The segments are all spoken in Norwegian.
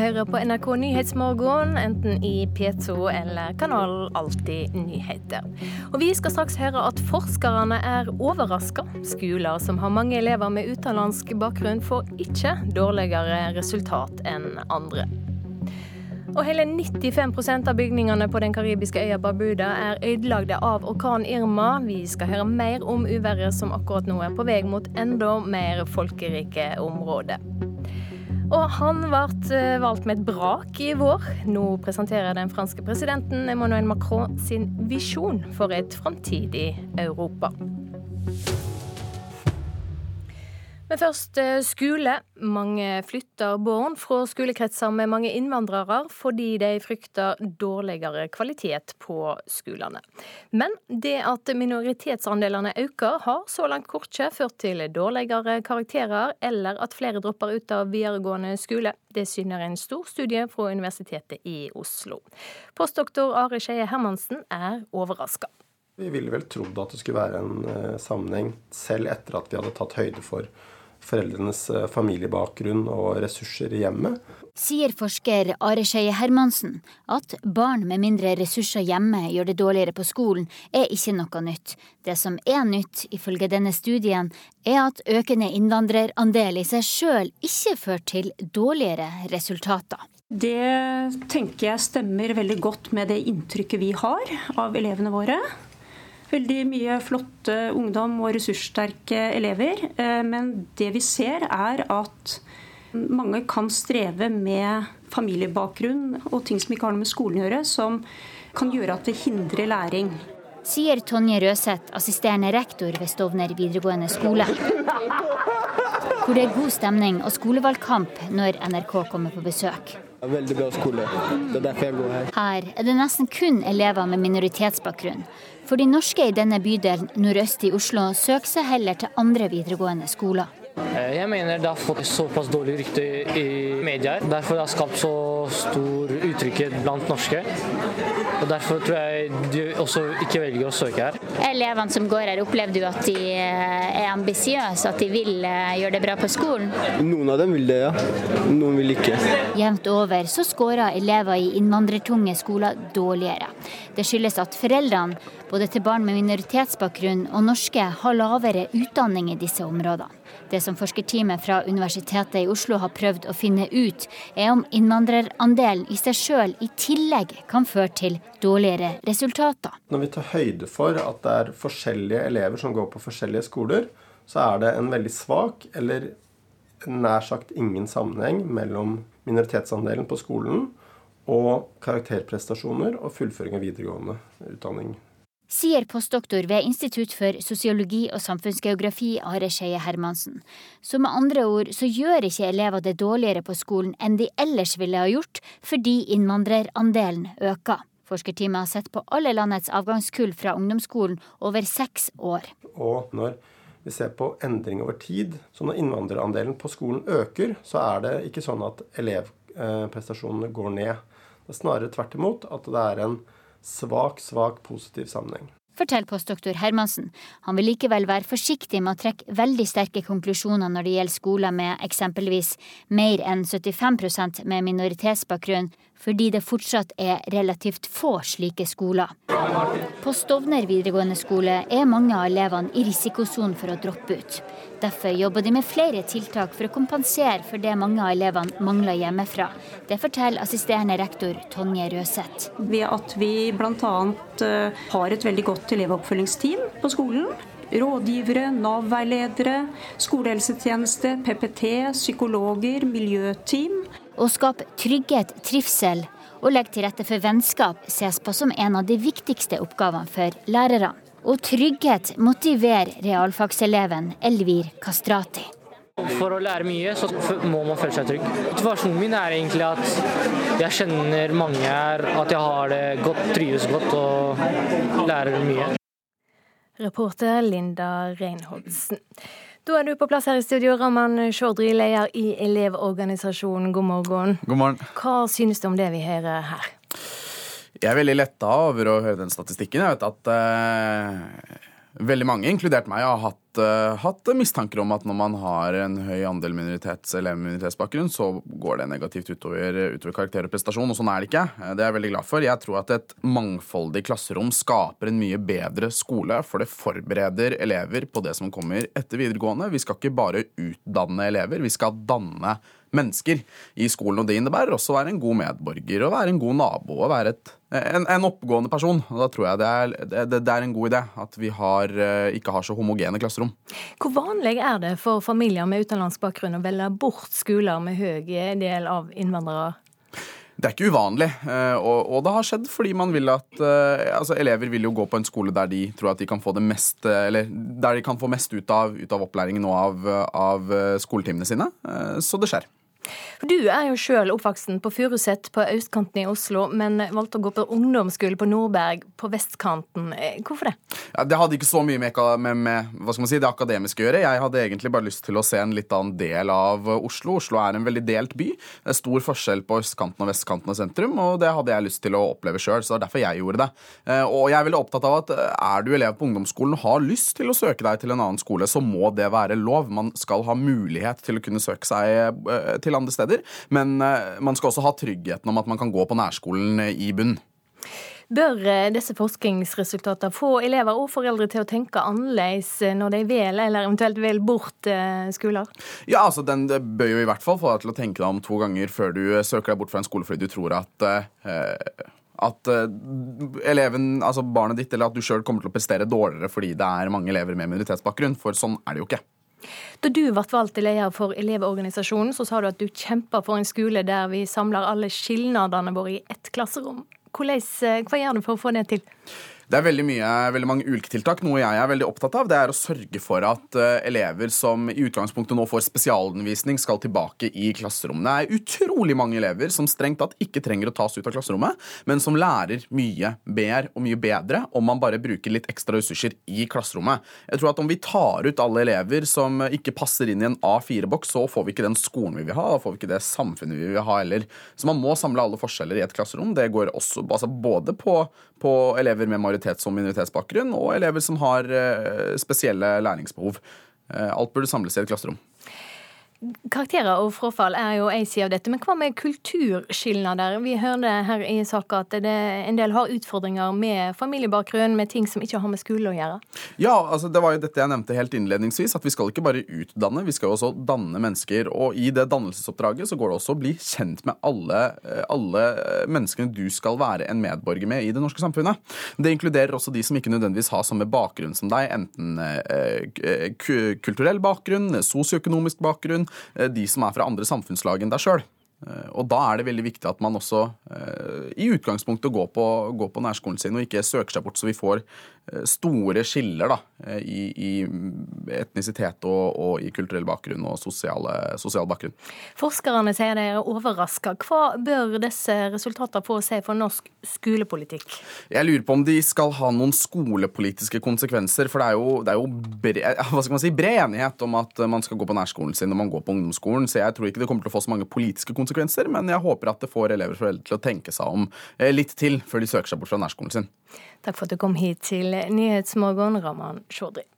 hører på NRK Nyhetsmorgen, enten i P2 eller kanalen Alltid nyheter. Og Vi skal straks høre at forskerne er overraska. Skoler som har mange elever med utenlandsk bakgrunn, får ikke dårligere resultat enn andre. Og hele 95% av bygningene på den karibiske øya Barbuda er ødelagte av orkan Irma. Vi skal høre mer om uværet som akkurat nå er på vei mot enda mer folkerike områder. Og han ble eh, valgt med et brak i vår. Nå presenterer den franske presidenten Emmanuel Macron sin visjon for et framtidig Europa. Men først eh, skole. Mange flytter barn fra skolekretser med mange innvandrere fordi de frykter dårligere kvalitet på skolene. Men det at minoritetsandelene øker, har så langt kortje ført til dårligere karakterer eller at flere dropper ut av videregående skole. Det syner en stor studie fra Universitetet i Oslo. Postdoktor Are Skeie Hermansen er overraska. Vi ville vel trodd at det skulle være en uh, sammenheng, selv etter at vi hadde tatt høyde for foreldrenes uh, familiebakgrunn og ressurser i hjemmet. Sier forsker Are Skeie Hermansen at barn med mindre ressurser hjemme gjør det dårligere på skolen, er ikke noe nytt. Det som er nytt, ifølge denne studien, er at økende innvandrerandel i seg sjøl ikke fører til dårligere resultater. Det tenker jeg stemmer veldig godt med det inntrykket vi har av elevene våre veldig mye flotte ungdom og ressurssterke elever. Eh, men det vi ser, er at mange kan streve med familiebakgrunn og ting som ikke har noe med skolen å gjøre, som kan gjøre at det hindrer læring. Sier Tonje Røseth, assisterende rektor ved Stovner videregående skole. Hvor det er god stemning og skolevalgkamp når NRK kommer på besøk. Veldig bra skole. Det er derfor jeg går her. Her er det nesten kun elever med minoritetsbakgrunn. For de norske i denne bydelen nordøst i Oslo søker seg heller til andre videregående skoler. Eh, jeg mener det har fått såpass dårlig rykte i medier. Derfor det har skapt så stor utrygghet blant norske. Og Derfor tror jeg de også ikke velger å søke her. Elevene som går her, opplever du at de eh, er ambisiøse, at de vil eh, gjøre det bra på skolen? Noen av dem vil det, ja. Noen vil ikke. Jevnt over så skårer elever i innvandrertunge skoler dårligere. Det skyldes at foreldrene, både til barn med minoritetsbakgrunn og norske, har lavere utdanning i disse områdene. Det som forskerteamet fra Universitetet i Oslo har prøvd å finne ut, er om innvandrerandelen i seg sjøl i tillegg kan føre til dårligere resultater. Når vi tar høyde for at det er forskjellige elever som går på forskjellige skoler, så er det en veldig svak eller nær sagt ingen sammenheng mellom minoritetsandelen på skolen og karakterprestasjoner og fullføring av videregående utdanning sier postdoktor ved Institutt for sosiologi og samfunnsgeografi Are Skeie Hermansen. Så med andre ord så gjør ikke elever det dårligere på skolen enn de ellers ville ha gjort, fordi innvandrerandelen øker. Forskerteamet har sett på alle landets avgangskull fra ungdomsskolen over seks år. Og når vi ser på endring over tid, så når innvandrerandelen på skolen øker, så er det ikke sånn at elevprestasjonene går ned. Det er snarere tvert imot at det er en svak, svak positiv sammenheng. Forteller postdoktor Hermansen. Han vil likevel være forsiktig med å trekke veldig sterke konklusjoner når det gjelder skoler med eksempelvis mer enn 75% med minoritetsbakgrunn, fordi det fortsatt er relativt få slike skoler. På Stovner videregående skole er mange av elevene i risikosonen for å droppe ut. Derfor jobber de med flere tiltak for å kompensere for det mange av elevene mangler hjemmefra. Det forteller assisterende rektor Tonje Røseth. Ved at vi bl.a. Eh, har et veldig godt elevoppfølgingsteam på skolen. Rådgivere, Nav-veiledere, skolehelsetjeneste, PPT, psykologer, miljøteam. Å skape trygghet, trivsel og legge til rette for vennskap ses på som en av de viktigste oppgavene for lærerne. Og trygghet motiverer realfagseleven Elvir Kastrati. For å lære mye, så må man føle seg trygg. Motivasjonen min er egentlig at jeg kjenner mange her, at jeg har det godt, trives godt og lærer mye. Reporter Linda Reinholdsen. Da er du på plass her i studio, Raman Chaudhry, leder i Elevorganisasjonen. God morgen. God morgen. Hva synes du om det vi hører her? Jeg er veldig letta over å høre den statistikken. Jeg vet at uh, veldig mange, inkludert meg, har hatt uh, hatt, mistanker om at når man har en høy andel minoritets, eller minoritetsbakgrunn, så går det negativt utover, utover, karakter og prestasjon. Og sånn er det ikke. Det er jeg veldig glad for. Jeg tror at et mangfoldig klasserom skaper en mye bedre skole, for det forbereder elever på det som kommer etter videregående. Vi skal ikke bare utdanne elever, vi skal danne mennesker i skolen. Og det innebærer også å være en god medborger, og være en god nabo og være et, en, en, oppegående person. Og da tror jeg det er, det, det er en god idé at vi har, eh, ikke har så homogene klasserom. Hvor vanlig er det for familier med utenlandsk bakgrunn å velge bort skoler med høy del av innvandrere? Det er ikke uvanlig, eh, og, det har skjedd fordi man vil at eh, altså Elever vil jo gå på en skole der de tror at de kan få det mest Eller der de kan få mest ut av, ut av opplæringen og av, av skoletimene sine. Så det skjer. Du er jo sjøl oppvoksen på Furuset på østkanten i Oslo, men valgte å gå på ungdomsskole på Nordberg på vestkanten. Eh, hvorfor det? Ja, det hadde ikke så mye med, med, med, si, det akademiske å gjøre. Jeg hadde egentlig bare lyst til å se en litt annen del av Oslo. Oslo er en veldig delt by. Det er stor forskjell på østkanten og vestkanten og sentrum, og det hadde jeg lyst til å oppleve sjøl, så det er derfor jeg gjorde det. Eh, og jeg er veldig opptatt av at eh, er du elev på ungdomsskolen og har lyst til å søke deg til en annen skole, så må det være lov. Man skal ha mulighet til å kunne søke seg til andre steder. Men eh, man skal også ha tryggheten om at man kan gå på nærskolen eh, i bunn. Bør eh, disse forskningsresultatene få elever og foreldre til å tenke annerledes når de vel, eller eventuelt vel bort skoler? Ja, altså Den bør jo i hvert fall få deg til å tenke deg om to ganger før du søker deg bort fra en skole fordi du tror at eh, at eleven, altså barnet ditt eller at du sjøl kommer til å prestere dårligere fordi det er mange elever med minoritetsbakgrunn. For sånn er det jo ikke. Da du ble valgt til leder for Elevorganisasjonen, så sa du at du kjemper for en skole der vi samler alle skilnadene våre i ett klasserom. Eh, hva gjør du for å få det til? Det er veldig, mye, veldig mange ulike tiltak. Noe jeg er veldig opptatt av, det er å sørge for at uh, elever som i utgangspunktet nå får spesialundervisning, skal tilbake i klasserommene. Det er utrolig mange elever som strengt tatt ikke trenger å tas ut av klasserommet, men som lærer mye bedre og mye bedre om man bare bruker litt ekstra ressurser i klasserommet. Jeg tror at om vi tar ut alle elever som ikke passer inn i en A4-boks, så får vi ikke den skolen vi vil ha, da får vi ikke det samfunnet vi vil ha heller. Så man må samle alle forskjeller i et klasserom. Det går også altså både på, på elever med majoritets- og minoritetsbakgrunn, og elever som har eh, spesielle læringsbehov. Eh, alt burde samles i et klasserom. Karakterer og frafall er jo en side av dette, men hva med kulturskilnader? Vi hørte her i saka at det, en del har utfordringer med familiebakgrunn, med ting som ikke har med skole å gjøre. Ja, altså det var jo dette jeg nevnte helt innledningsvis, at vi skal ikke bare utdanne, vi skal jo også danne mennesker. Og i det dannelsesoppdraget så går det også å bli kjent med alle, alle menneskene du skal være en medborger med i det norske samfunnet. Det inkluderer også de som ikke nødvendigvis har samme bakgrunn som deg, enten eh, kulturell bakgrunn, sosioøkonomisk bakgrunn, Eh, de som er fra andre samfunnslag enn deg sjøl. Eh, og da er det veldig viktig at man også eh, i utgangspunktet går på, går på nærskolen sin og ikke søker seg bort, så vi får Eh, store skiller da, eh, i, i etnisitet og, og, i kulturell bakgrunn og sosiale, sosial bakgrunn. Forskerne sier de er overraska. Hva bør disse resultatene få å si for norsk skolepolitikk? Jeg lurer på om de skal ha noen skolepolitiske konsekvenser. For det er jo, det er jo bred, si, bred enighet om at man skal gå på nærskolen sin når man går på ungdomsskolen. Så jeg tror ikke det kommer til å få så mange politiske konsekvenser, men jeg håper at det får elever og foreldre til å tenke seg om eh, litt til før de søker seg bort fra nærskolen sin. Takk for at du kom hit til Nyhetsmorgen, Raman Chaudhry.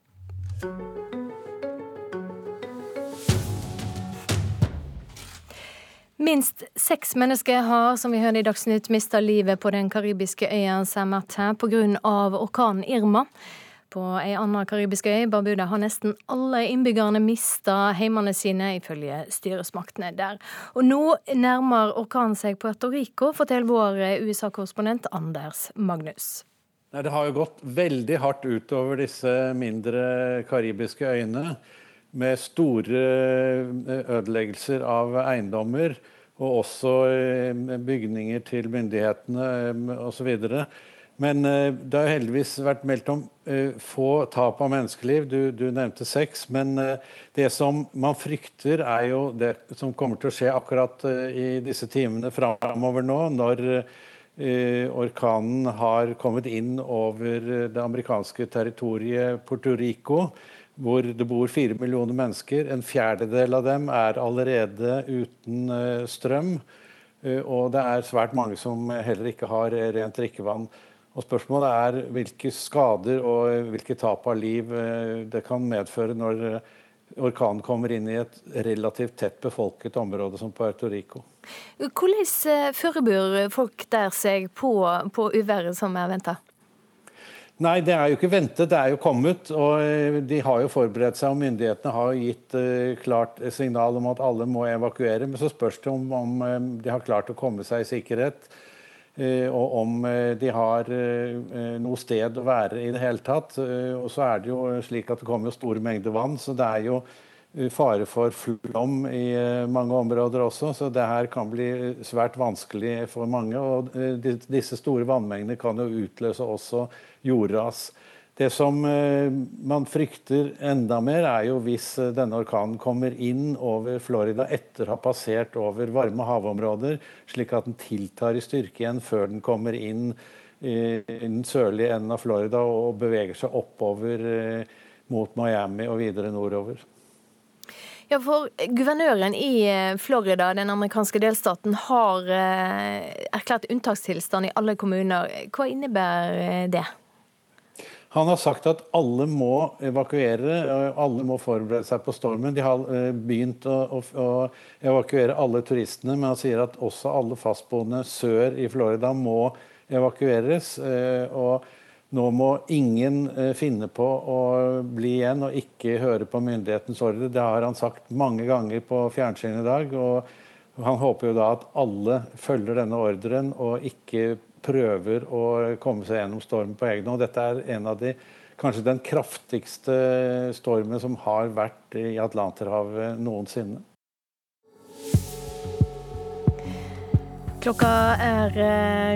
Minst seks mennesker har, som vi hørte i Dagsnytt, mista livet på den karibiske øya San Martin pga. orkanen Irma. På ei anna karibisk øy, Barbuda, har nesten alle innbyggerne mista heimene sine, ifølge styresmaktene der. Og nå nærmer orkanen seg Puerto Rico, forteller vår USA-korrespondent Anders Magnus. Det har jo gått veldig hardt utover disse mindre karibiske øyene. Med store eh, ødeleggelser av eiendommer, og også eh, bygninger til myndighetene eh, osv. Men det har heldigvis vært meldt om få tap av menneskeliv. Du, du nevnte seks. Men det som man frykter, er jo det som kommer til å skje akkurat i disse timene framover nå, når orkanen har kommet inn over det amerikanske territoriet Puerto Rico, hvor det bor fire millioner mennesker. En fjerdedel av dem er allerede uten strøm. Og det er svært mange som heller ikke har rent drikkevann. Og Spørsmålet er hvilke skader og hvilke tap av liv det kan medføre når orkanen kommer inn i et relativt tett befolket område som Puerto Rico. Hvordan forbereder folk der seg på, på uværet som er venta? Nei, det er jo ikke ventet, det er jo kommet. Og eh, de har jo forberedt seg, og myndighetene har gitt uh, klart signal om at alle må evakuere. Men så spørs det om, om de har klart å komme seg i sikkerhet. Og om de har noe sted å være i det hele tatt. og så er det jo slik at det kommer jo store mengder vann, så det er jo fare for flom i mange områder også. Så det her kan bli svært vanskelig for mange. Og disse store vannmengdene kan jo utløse også jordras. Det som eh, man frykter enda mer, er jo hvis eh, denne orkanen kommer inn over Florida etter å ha passert over varme havområder, slik at den tiltar i styrke igjen før den kommer inn i den sørlige enden av Florida og beveger seg oppover eh, mot Miami og videre nordover. Ja, for Guvernøren i Florida, den amerikanske delstaten, har erklært unntakstilstand i alle kommuner. Hva innebærer det? Han har sagt at alle må evakuere, alle må forberede seg på stormen. De har eh, begynt å, å, å, evakuere alle turistene, men han sier at også alle fastboende sør i Florida må evakueres. Eh, og nå må ingen eh, finne på å bli igjen og ikke høre på myndighetens ordre. Det har han sagt mange ganger på fjernsyn i dag. og Han håper jo da at alle følger denne ordren og ikke prøver å komme seg gjennom stormen på egen hånd. Dette er en av de, kanskje den kraftigste stormen som har vært i Atlanterhavet noensinne. Klokka er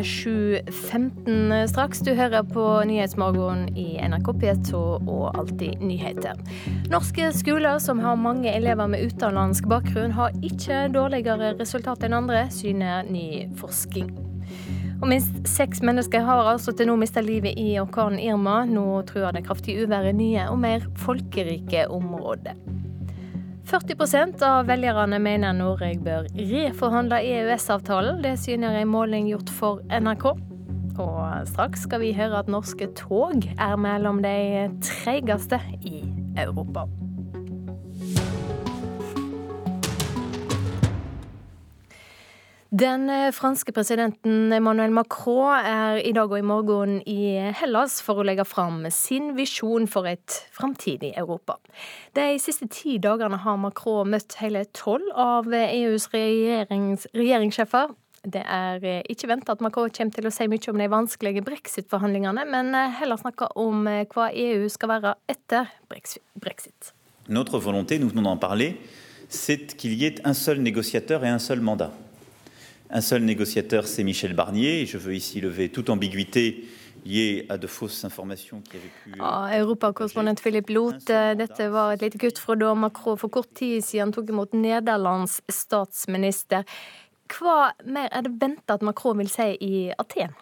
7.15 eh, straks. Du hører på Nyhetsmorgen i NRK P2 og Alltid nyheter. Norske skoler som har mange elever med utenlandsk bakgrunn, har ikke dårligere resultat enn andre, syner ny forskning. Og minst seks mennesker har altså til nå mista livet i orkanen Irma. Nå truer det kraftige uværet nye og mer folkerike områder. 40% av velgerne mener Norge bør reforhandle EØS-avtalen. Det syner en måling gjort for NRK. Og straks skal vi høre at norske tog er mellom de treigeste i Europa. Den eh, franske presidenten Emmanuel Macron er i dag og i morgen i Hellas for å legge fram sin visjon for et framtidig Europa. De siste ti dagene har Macron møtt hele tolv av EUs regjerings, regjeringssjefer. Det er eh, ikke venta at Macron kommer til å si mye om de vanskelige brexit-forhandlingene, men eh, heller snakke om hva EU skal være etter brexit. Notre volonté, nous venons d'en parler, c'est qu'il y ait un seul négociateur et un seul mandat. Un seul négociateur, c'est Michel Barnier. Et je veux ici lever toute ambiguïté liée à de fausses informations qui avaient pu ja, Europakorrespondent Philip Loth, dette var et lite kutt fra da Macron for kort tid siden tok imot Nederlands statsminister. Hva mer er det venta at Macron vil si i Aten?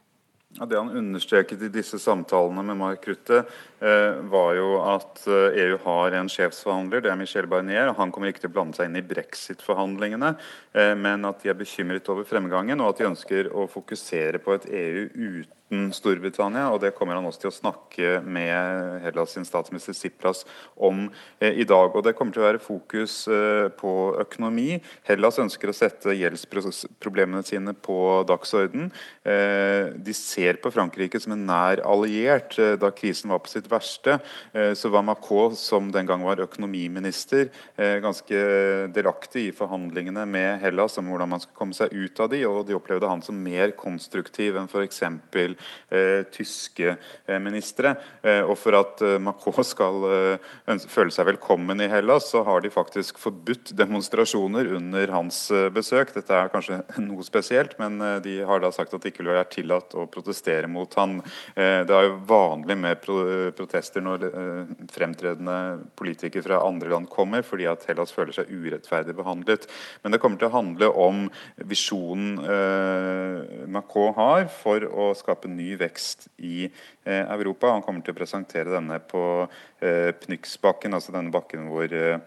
Det han understreket i disse samtalene med Mark Rutte, eh, var jo at EU eh, e har en sjefsforhandler, det er Michel Barnier. og Han kommer ikke til å blande seg inn i brexit-forhandlingene, eh, men at de er bekymret over fremgangen, og at de ønsker å fokusere på et EU uten uten Storbritannia. og Det kommer han også til å snakke med Hellas sin statsminister Sipras om eh, i dag. og Det kommer til å være fokus eh, på økonomi. Hellas ønsker å sette gjeldsproblemene sine på dagsorden. Eh, de ser på Frankrike som en nær alliert. Da krisen var på sitt verste, så var Macron, som den gang var økonomiminister, ganske delaktig i forhandlingene med Hellas om hvordan man skulle komme seg ut av de, og de opplevde han som mer konstruktiv enn f.eks tyske eh, ministre. Eh, og for at eh, Macron skal føle seg velkommen i Hellas, så har de faktisk forbudt demonstrasjoner under hans besøk. Dette er kanskje noe spesielt, men de har da sagt at det ikke vil være tillatt å protestere mot han. Det er jo vanlig med protester når fremtredende politikere fra andre land kommer, fordi at Hellas føler seg urettferdig behandlet. Men det kommer til å handle om visjonen Macron har for å skape ny vekst i eh, Europa. Han kommer til å presentere denne på eh, Pnyksbakken, altså denne bakken hvor eh,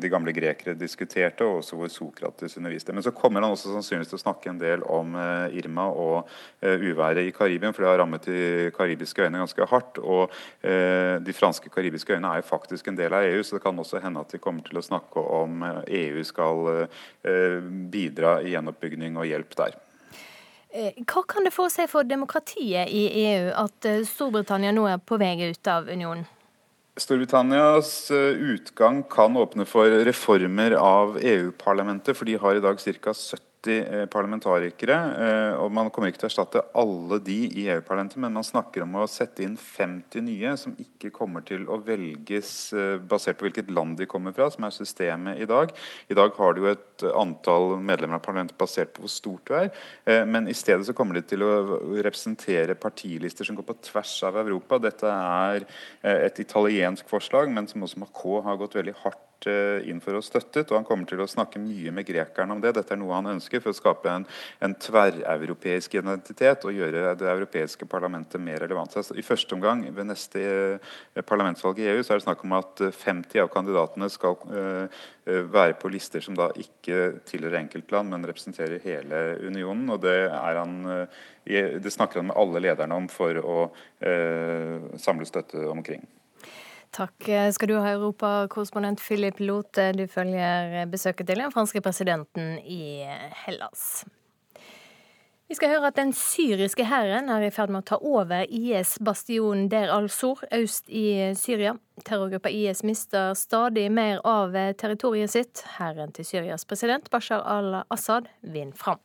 de gamle grekere diskuterte, og også hvor Sokrates underviste. Men så kommer han også sannsynligvis til å snakke en del om Irma og uværet i Karibien, for det har rammet de karibiske øyene ganske hardt. Og de franske karibiske øyene er jo faktisk en del av EU, så det kan også hende at de kommer til å snakke om EU skal bidra i gjenoppbygging og hjelp der. Eh, hva kan det få seg for demokratiet i EU at eh, Storbritannia nå er på vei ut av unionen? Storbritannias eh, utgang kan åpne for reformer av EU-parlamentet, for de har i dag ca. 70 90 parlamentarikere. Eh, og Man kommer ikke til å erstatte alle de i EU-parlamentet, men man snakker om å sette inn 50 nye som ikke kommer til å velges eh, basert på hvilket land de kommer fra, som er systemet i dag. I dag har du jo et antall medlemmer av parlamentet basert på hvor stort du er. Eh, men i stedet så kommer de til å representere partilister som går på tvers av Europa. Dette er et italiensk forslag, men som også Macron har gått veldig hardt Eh, inn for og støttet. og Han kommer til å snakke mye med grekerne om det. Dette er noe han ønsker for å skape en, en tverreuropeisk identitet og gjøre det europeiske parlamentet mer relevant. Så I første omgang ved neste eh, parlamentsvalg i EU så er det snakk om at 50 av kandidatene skal være på lister som da ikke tilhører enkeltland, men representerer hele unionen. og Det, han, det snakker han med alle lederne om for å samle støtte omkring. Takk skal du ha, europakorrespondent Philip Lote. Du følger besøket til den franske presidenten i Hellas. Vi skal høre at den syriske hæren er i ferd med å ta over IS-bastionen Der al-Sur øst i Syria. Terrorgruppa IS mister stadig mer av territoriet sitt. Hæren til Syrias president Bashar al-Assad vinner fram.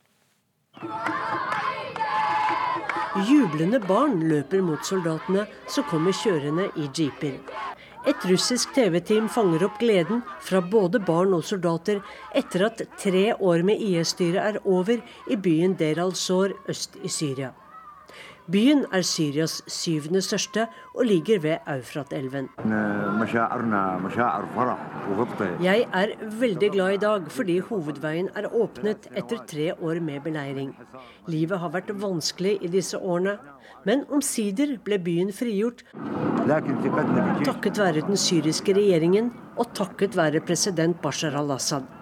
Jublende barn løper mot soldatene som kommer kjørende i jeeper. Et russisk TV-team fanger opp gleden fra både barn og soldater etter at tre år med IS-styret er over i byen Der al-Sor øst i Syria. Byen er Syrias syvende største og ligger ved Eufrat-elven. Jeg er veldig glad i dag fordi hovedveien er åpnet etter tre år med beleiring. Livet har vært vanskelig i disse årene, men omsider ble byen frigjort. Takket være den syriske regjeringen og takket være president Bashar al-Assad.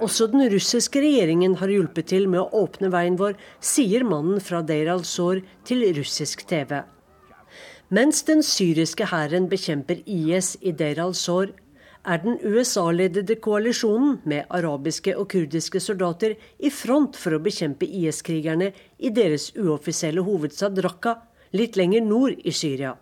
Også den russiske regjeringen har hjulpet til med å åpne veien vår, sier mannen fra Deir al-Sor til russisk TV. Mens den syriske hæren bekjemper IS i Deir al-Sor, er den USA-ledede koalisjonen med arabiske og kurdiske soldater i front for å bekjempe IS-krigerne i deres uoffisielle hovedstad Raqqa, litt lenger nord i Syria.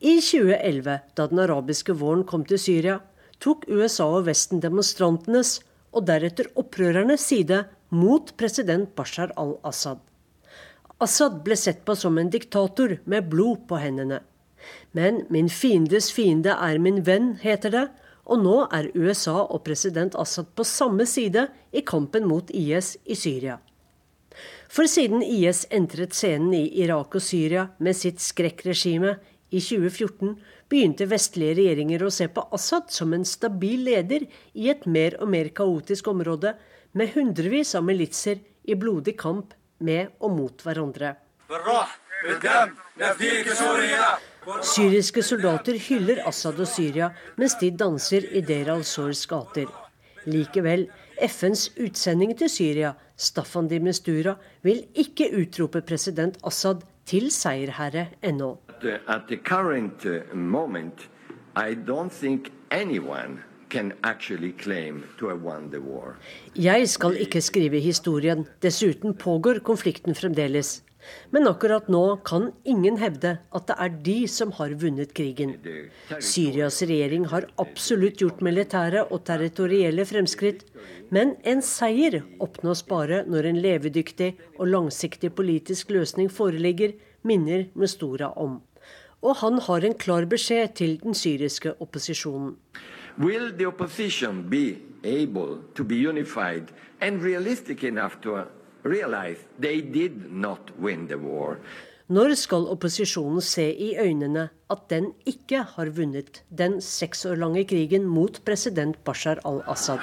I 2011, da den arabiske våren kom til Syria, tok USA og Vesten demonstrantenes og deretter opprørernes side mot president Bashar al-Assad. Assad ble sett på som en diktator med blod på hendene. Men min fiendes fiende er min venn, heter det, og nå er USA og president Assad på samme side i kampen mot IS i Syria. For siden IS entret scenen i Irak og Syria med sitt skrekkregime i 2014, begynte vestlige regjeringer å se på Assad som en stabil leder i et mer og mer kaotisk område, med hundrevis av militser i blodig kamp med og mot hverandre. Syriske soldater hyller Assad og Syria mens de danser i Deir al-Sors gater. Likevel, FNs utsending til Syria, Staffan de Mistura, vil ikke utrope president Assad til seierherre ennå. At the current uh, moment, I don't think anyone jeg skal ikke skrive historien, dessuten pågår konflikten fremdeles. Men akkurat nå kan ingen hevde at det er de som har vunnet krigen. Syrias regjering har absolutt gjort militære og territorielle fremskritt, men en seier oppnås bare når en levedyktig og langsiktig politisk løsning foreligger, minner Mestora om. Og han har en klar beskjed til den syriske opposisjonen. Will the opposition be able to be unified and realistic enough to realize they did not win the war? Når skal opposisjonen se i øynene at den ikke har vunnet den seks år lange krigen mot president Bashar al-Assad?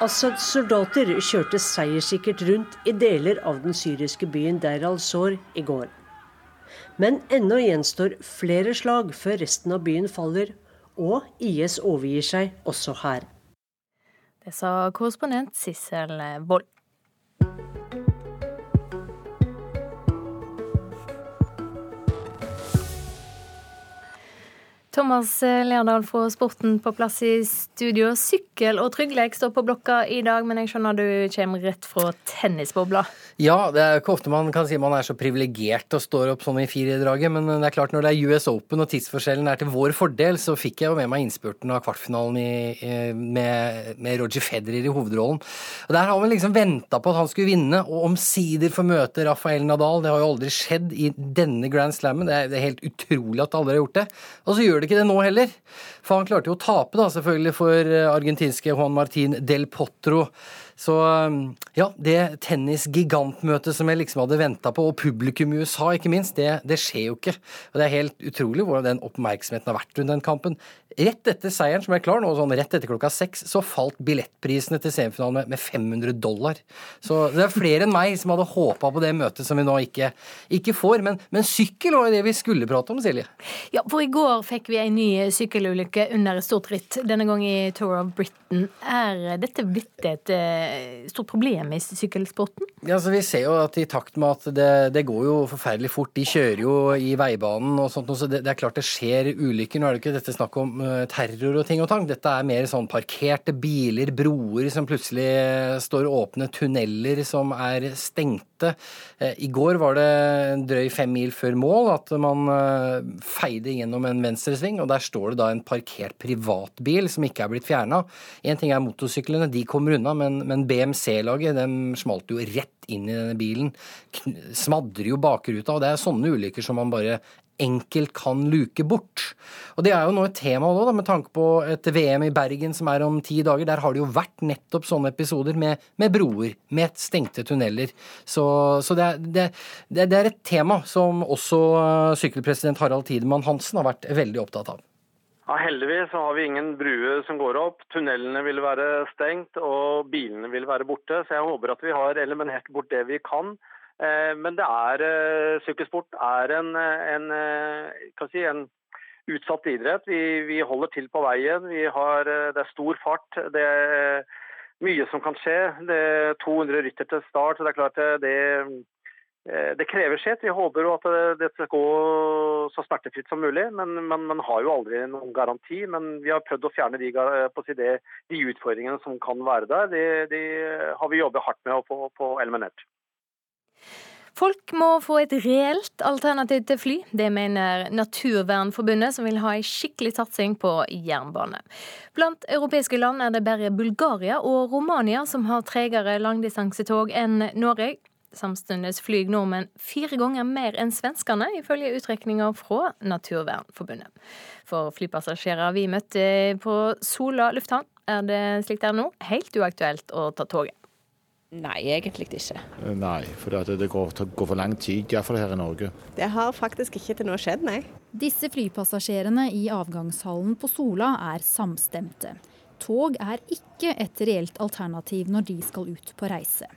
Assads soldater kjørte seierssikkert rundt i deler av den syriske byen Deir al-Sor i går. Men ennå gjenstår flere slag før resten av byen faller, og IS overgir seg også her. Det sa korrespondent Sissel Wold. Thomas Lerdal fra Sporten på plass i studio. Sykkel og trygglek står på blokka i dag, men jeg skjønner du kommer rett fra tennisbobla? Ja, det er ikke ofte man kan si man er så privilegert og står opp sånn i firedraget, men det er klart når det er US Open og tidsforskjellen er til vår fordel, så fikk jeg jo med meg innspurten av kvartfinalen i, med, med, Roger Federer i hovedrollen. Og Der har man liksom venta på at han skulle vinne, og omsider få møte Rafael Nadal. Det har jo aldri skjedd i denne Grand Slammen. Det er, det helt utrolig at alle har gjort det. Og så gjør gjør det ikke det nå heller. For han klarte jo å tape, da, selvfølgelig, for eh, argentinske Juan Martin del Potro. Så um, ja, det tennisgigantmøtet som jeg liksom hadde venta på, og publikum i USA ikke minst, det, det, skjer jo ikke. Og det er helt utrolig hvordan den oppmerksomheten har vært rundt den kampen. Rett etter seieren, som er klar nå, sånn rett etter klokka seks, så falt billettprisene til semifinalen med, med 500 dollar. Så det er flere enn meg som hadde håpa på det møtet som vi nå ikke, ikke får. Men, men sykkel var jo det vi skulle prate om, Silje. Ja, for i går fikk vi en ny sykkelulykke under et stort ritt, denne gang i Tour of Britain. Er dette blitt et eh, stort problem i sykkelsporten? Ja, altså Vi ser jo at i takt med at det, det, går jo forferdelig fort, de kjører jo i veibanen og sånt, så det, det, er klart det skjer ulykker. Nå er det ikke dette snakk om uh, terror og ting og tang. Dette er mer sånn parkerte biler, broer som plutselig står åpne, tunneler som er stengte. Uh, I går var det en drøy fem mil før mål at man feide gjennom en venstresving, og der står det da en parkert privatbil som ikke er blitt fjerna. Én ting er motorsyklene, de kommer unna, men, men men BMC-laget de smalt jo rett inn i denne bilen. Smadrer jo bakruta. Og det er sånne ulykker som man bare enkelt kan luke bort. Og Det er jo nå et tema nå, da, med tanke på et VM i Bergen som er om ti dager. Der har det jo vært nettopp sånne episoder med, med broer, med stengte tunneler. Så, så det, er, det, det, er, et tema som også sykkelpresident Harald Tidemann Hansen har vært veldig opptatt av. Ja, Heldigvis har vi ingen bruer som går opp. Tunnelene vil være stengt og bilene vil være borte. Så jeg håper at vi har eliminert bort det vi kan. Eh, men det er, eh, sykkelsport er en, en, eh, si, en utsatt idrett. Vi, vi, holder til på veien. Har, det er stor fart. Det er mye som kan skje. Det er 200 rytter til start. så det er klart det, det krever sitt. Vi håper jo at det skal gå så smertefritt som mulig. Men man har jo aldri noen garanti. Men vi har prøvd å fjerne de, si det, de utfordringene som kan være der. De, de har vi jobbet hardt med å få, få eliminert. Folk må få et reelt alternativ til fly. Det mener Naturvernforbundet, som vil ha en skikkelig satsing på jernbane. Blant europeiske land er det bare Bulgaria og Romania som har tregere langdistansetog enn Norge. Samtidig flyr nordmenn fire ganger mer enn svenskene, ifølge utrekninger fra Naturvernforbundet. For flypassasjerer vi møtte på Sola lufthavn, er det slik det er nå, helt uaktuelt å ta toget. Nei, egentlig ikke. Nei, for det går, går for lang tid, iallfall her i Norge. Det har faktisk ikke til nå skjedd, nei. Disse flypassasjerene i avgangshallen på Sola er samstemte. Tog er ikke et reelt alternativ når de skal ut på reise.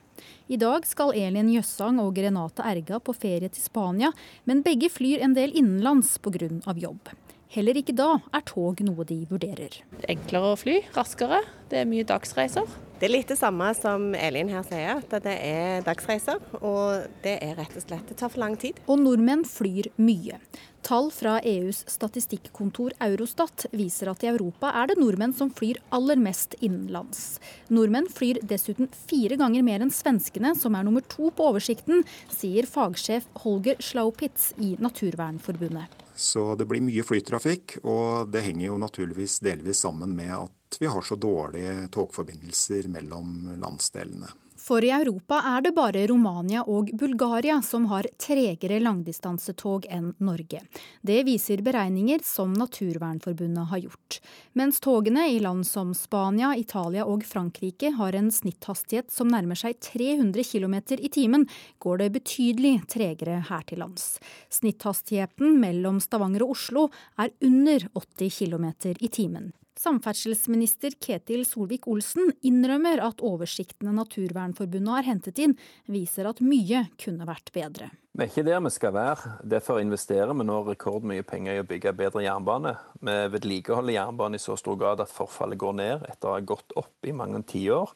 I dag skal Elin Jøssang og Renate Erga på ferie til Spania, men begge flyr en del innenlands pga. jobb. Heller ikke da er tog noe de vurderer. Enklere å fly, raskere. Det er mye dagsreiser. Det er litt det samme som Elin her sier, at det er dagsreiser. Og det er rett og slett Det tar for lang tid. Og nordmenn flyr mye. Tall fra EUs statistikkontor Eurostat viser at i Europa er det nordmenn som flyr aller mest innenlands. Nordmenn flyr dessuten fire ganger mer enn svenskene, som er nummer to på oversikten, sier fagsjef Holger Schlaupitz i Naturvernforbundet. Så det blir mye flytrafikk, og det henger jo naturligvis delvis sammen med at vi har så dårlige togforbindelser mellom landsdelene. For i Europa er det bare Romania og Bulgaria som har tregere langdistansetog enn Norge. Det viser beregninger som Naturvernforbundet har gjort. Mens togene i land som Spania, Italia og Frankrike har en snitthastighet som nærmer seg 300 km i timen, går det betydelig tregere her til lands. Snitthastigheten mellom Stavanger og Oslo er under 80 km i timen. Samferdselsminister Ketil Solvik-Olsen innrømmer at oversiktene Naturvernforbundet har hentet inn, viser at mye kunne vært bedre. Vi er ikke der vi skal være. Derfor investerer vi nå rekordmye penger i å bygge bedre jernbane. Vi vedlikeholder jernbanen i så stor grad at forfallet går ned etter å ha gått opp i mange tiår.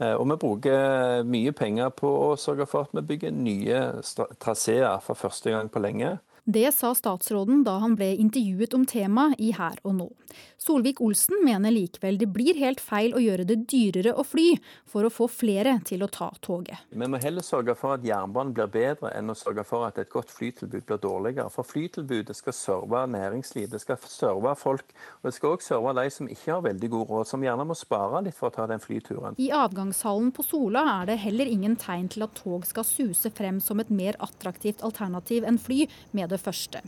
Eh, og vi bruker mye penger på å sørge for at vi bygger nye traseer for første gang på lenge. Det sa statsråden da han ble intervjuet om temaet i Her og nå. Solvik-Olsen mener likevel det blir helt feil å gjøre det dyrere å fly, for å få flere til å ta toget. Vi må heller sørge for at jernbanen blir bedre, enn å sørge for at et godt flytilbud blir dårligere. For flytilbudet skal serve næringsliv, det skal serve folk. Og det skal òg serve de som ikke har veldig god råd, som gjerne må spare litt for å ta den flyturen. I avgangshallen på Sola er det heller ingen tegn til at tog skal suse frem som et mer attraktivt alternativ enn fly, med det første.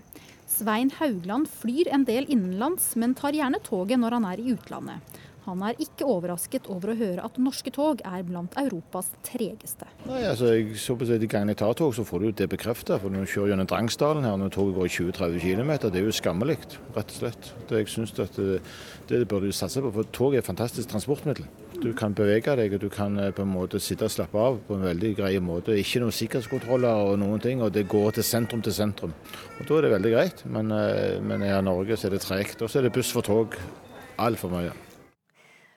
Svein Haugland flyr en del innenlands, men tar gjerne toget når han er i utlandet. Han er ikke overrasket over å høre at norske tog er blant Europas tregeste. Nei, altså, jeg så på De gangene jeg tar tog, så får du det bekreftet. For når du kjører gjennom Drangsdalen her, når toget går i 20-30 km, det er jo skammelig, rett og slett. Det, jeg synes at det, det burde du satse på, for tog er et fantastisk transportmiddel. Du kan bevege deg, og du kan eh, på en måte sitte og slappe av på en veldig grei måte. Ikke noen sikkerhetskontroller og noen ting, og det går til sentrum til sentrum. Og Da er det veldig greit, men, eh, men i Norge så er det tregt. Og så er det buss for tog altfor mye.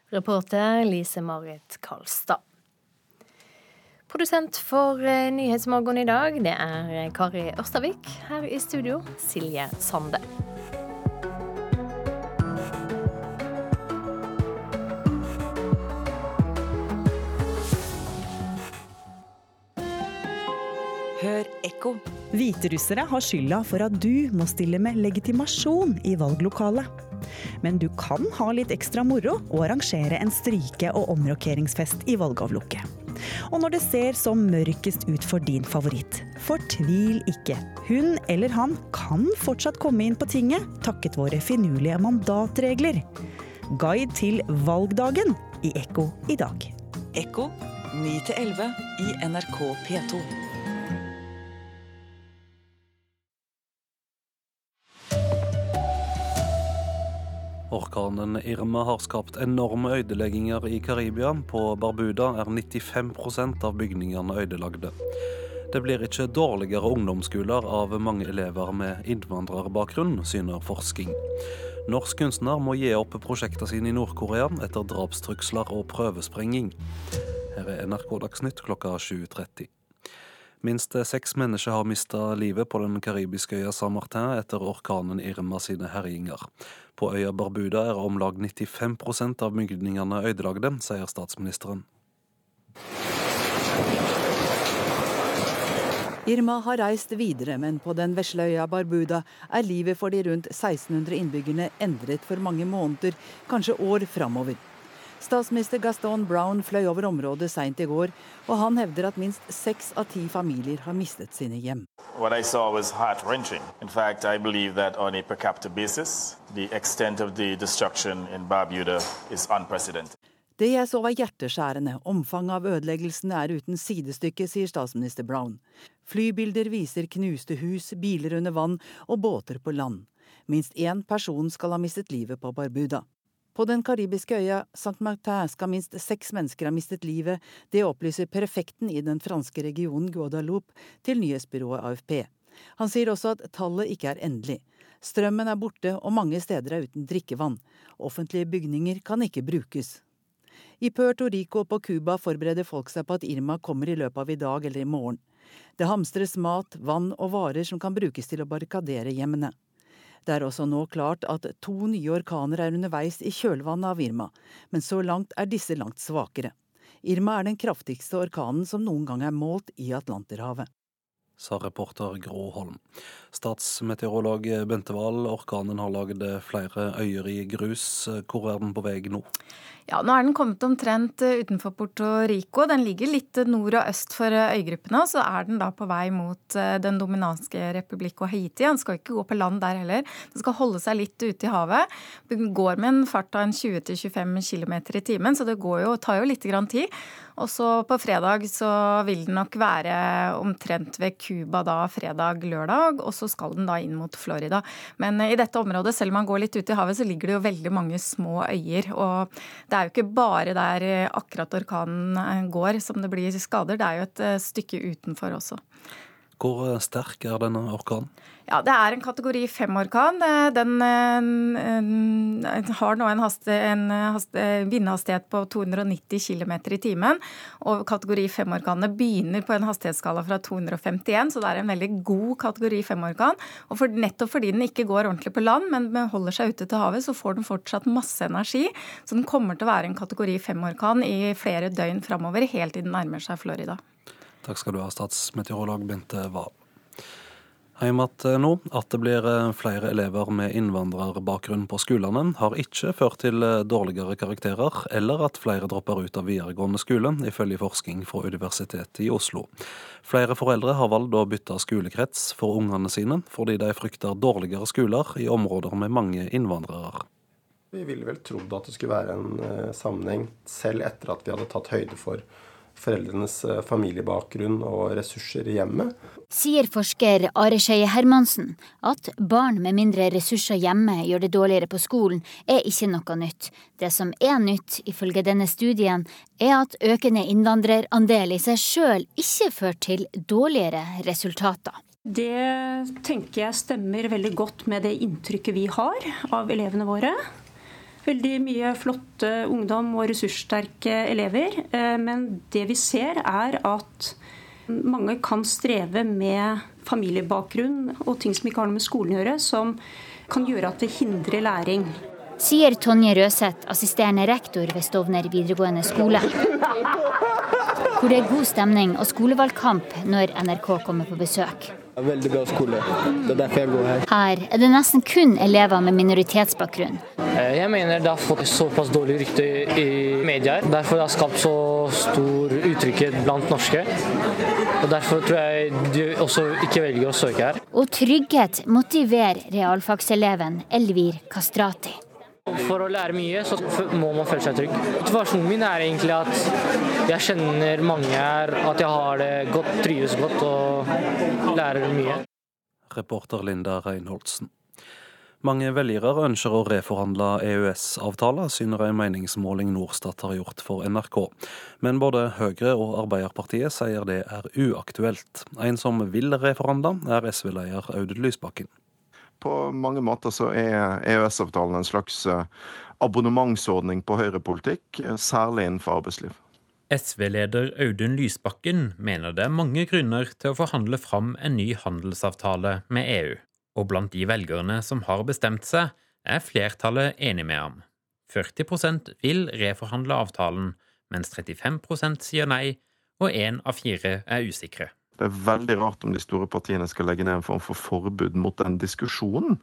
Reporter Lise Marit Karlstad. Produsent for eh, Nyhetsmorgen i dag, det er Kari Ørstavik. Her i studio, Silje Sande. Hør ekko. Hviterussere har skylda for at du må stille med legitimasjon i valglokalet. Men du kan ha litt ekstra moro og arrangere en stryke- og omrokeringsfest i valgavlukket. Og når det ser som mørkest ut for din favoritt, fortvil ikke. Hun eller han kan fortsatt komme inn på tinget takket våre finurlige mandatregler. Guide til valgdagen i Ekko i dag. Ekko 9 11 i NRK P2. Orkanen Irma har skapt enorme ødelegginger i Karibia. På Barbuda er 95% av bygningene ødelagte. Det blir ikke dårligere ungdomsskoler av mange elever med innvandrerbakgrunn, syner forsking. Norsk kunstner må gi opp prosjektene sine i Nord-Korea etter drapstrusler og prøvesprenging. Her er NRK Dagsnytt klokka 7.30. Minst seks mennesker har mista livet på den karibiske øya San Martin etter orkanen Irma sine herjinger. På øya Barbuda er om lag 95% av bygningene ødelagte, sier statsministeren. Irma har reist videre, men på den vesle øya Barbuda er livet for de rundt 1600 innbyggerne endret for mange måneder, kanskje år framover. Statsminister Gaston Brown fløy over området seint i går, og han hevder at minst seks av ti familier har mistet sine hjem. What I saw was heart-wrenching. In fact, I believe that on a per capita basis, the extent of the destruction in Barbuda is unprecedented. Det jeg så var hjerteskjærende. Omfanget av ødeleggelsene er uten sidestykke, sier statsminister Brown. Flybilder viser knuste hus, biler under vann og båter på land. Minst én person skal ha mistet livet på Barbuda. På den karibiske øya St. Martin skal minst seks mennesker ha mistet livet. Det opplyser prefekten i den franske regionen Guadaloupe til nyhetsbyrået AFP. Han sier også at tallet ikke er endelig. Strømmen er borte, og mange steder er uten drikkevann. Offentlige bygninger kan ikke brukes. I Puerto Rico på Cuba forbereder folk seg på at Irma kommer i løpet av i dag eller i morgen. Det hamstres mat, vann og varer som kan brukes til å barrikadere hjemmene. Det er også nå klart at to nye orkaner er underveis i kjølvannet av Irma, men så langt er disse langt svakere. Irma er den kraftigste orkanen som noen gang er målt i Atlanterhavet sa reporter Gro Holm. Statsmeteorolog Bente Wahl, orkanen har lagd flere øyer i grus. Hvor er den på vei nå? Ja, Nå er den kommet omtrent utenfor Porto Rico. Den ligger litt nord og øst for øygruppene. Og så er den da på vei mot eh, Den dominanske republikk og Haiti. Den skal ikke gå på land der heller. Den skal holde seg litt ute i havet. Den går med en fart av en 20-25 km i timen, så det jo, tar jo litt tid. Og så på fredag så vil den nok være omtrent ved Cuba da fredag-lørdag, og så skal den da inn mot Florida. Men i dette området, selv om man går litt ut i havet, så ligger det jo veldig mange små øyer. Og det er jo ikke bare der akkurat orkanen går som det blir skader, det er jo et stykke utenfor også. Hvor sterk er denne orkanen? Ja, Det er en kategori fem-orkan. Den har nå en, haste, en haste, vindhastighet på 290 km i timen. Og kategori fem-orkanene begynner på en hastighetsskala fra 251, så det er en veldig god kategori fem-orkan. Og for, nettopp fordi den ikke går ordentlig på land, men holder seg ute til havet, så får den fortsatt masse energi. Så den kommer til å være en kategori fem-orkan i flere døgn framover, helt til den nærmer seg Florida. Takk skal du ha, statsmeteorolog Bente Wahl. Heim eh, nå. At det blir eh, flere elever med innvandrerbakgrunn på skolene, har ikke ført til eh, dårligere karakterer, eller at flere dropper ut av videregående skole, ifølge forskning fra Universitetet i Oslo. Flere foreldre har valgt å bytte skolekrets for ungene sine, fordi de frykter dårligere skoler i områder med mange innvandrere. Vi ville vel trodd at det skulle være en sammenheng, selv etter at vi hadde tatt høyde for foreldrenes eh, familiebakgrunn og ressurser i hjemmet. Sier forsker Are Skeie Hermansen at barn med mindre ressurser hjemme gjør det dårligere på skolen, er ikke noe nytt. Det som er nytt, ifølge denne studien, er at økende innvandrerandel i seg sjøl ikke fører til dårligere resultater. Det tenker jeg stemmer veldig godt med det inntrykket vi har av elevene våre. Veldig mye flotte ungdom og ressurssterke elever. Eh, men det vi ser, er at mange kan streve med familiebakgrunn og ting som ikke har noe med skolen å gjøre, som kan gjøre at det hindrer læring. Sier Tonje Røseth, assisterende rektor ved Stovner videregående skole. Hvor det er god stemning og skolevalgkamp når NRK kommer på besøk. Veldig bra skole. Det er derfor jeg går her. Her er det nesten kun elever med minoritetsbakgrunn. Eh, jeg mener det har fått såpass dårlig rykte i medier. Derfor det har skapt så stor utrygghet blant norske. Og Derfor tror jeg de også ikke velger å søke her. Og trygghet motiverer realfagseleven Elvir Kastrati. For å lære mye, så må man føle seg trygg. Motivasjonen min er egentlig at jeg kjenner mange her, at jeg har det godt, trives godt og lærer mye. Reporter Linda Reinholdsen. Mange velgere ønsker å reforhandle EØS-avtalen, syner en meningsmåling Norstat har gjort for NRK. Men både Høyre og Arbeiderpartiet sier det er uaktuelt. En som vil reforhandle, er SV-leder Audun Lysbakken. På mange måter så er EØS-avtalen en slags eh, abonnementsordning på høyrepolitikk, eh, særlig innenfor arbeidsliv. SV-leder Audun Lysbakken mener det er mange grunner til å forhandle fram en ny handelsavtale med EU. Og blant de velgerne som har bestemt seg, er flertallet enig med ham. 40% vil reforhandle avtalen, mens 35% sier nei, og én av fire er usikre. Det er veldig rart om de store partiene skal legge ned en form for forbud mot den diskusjonen.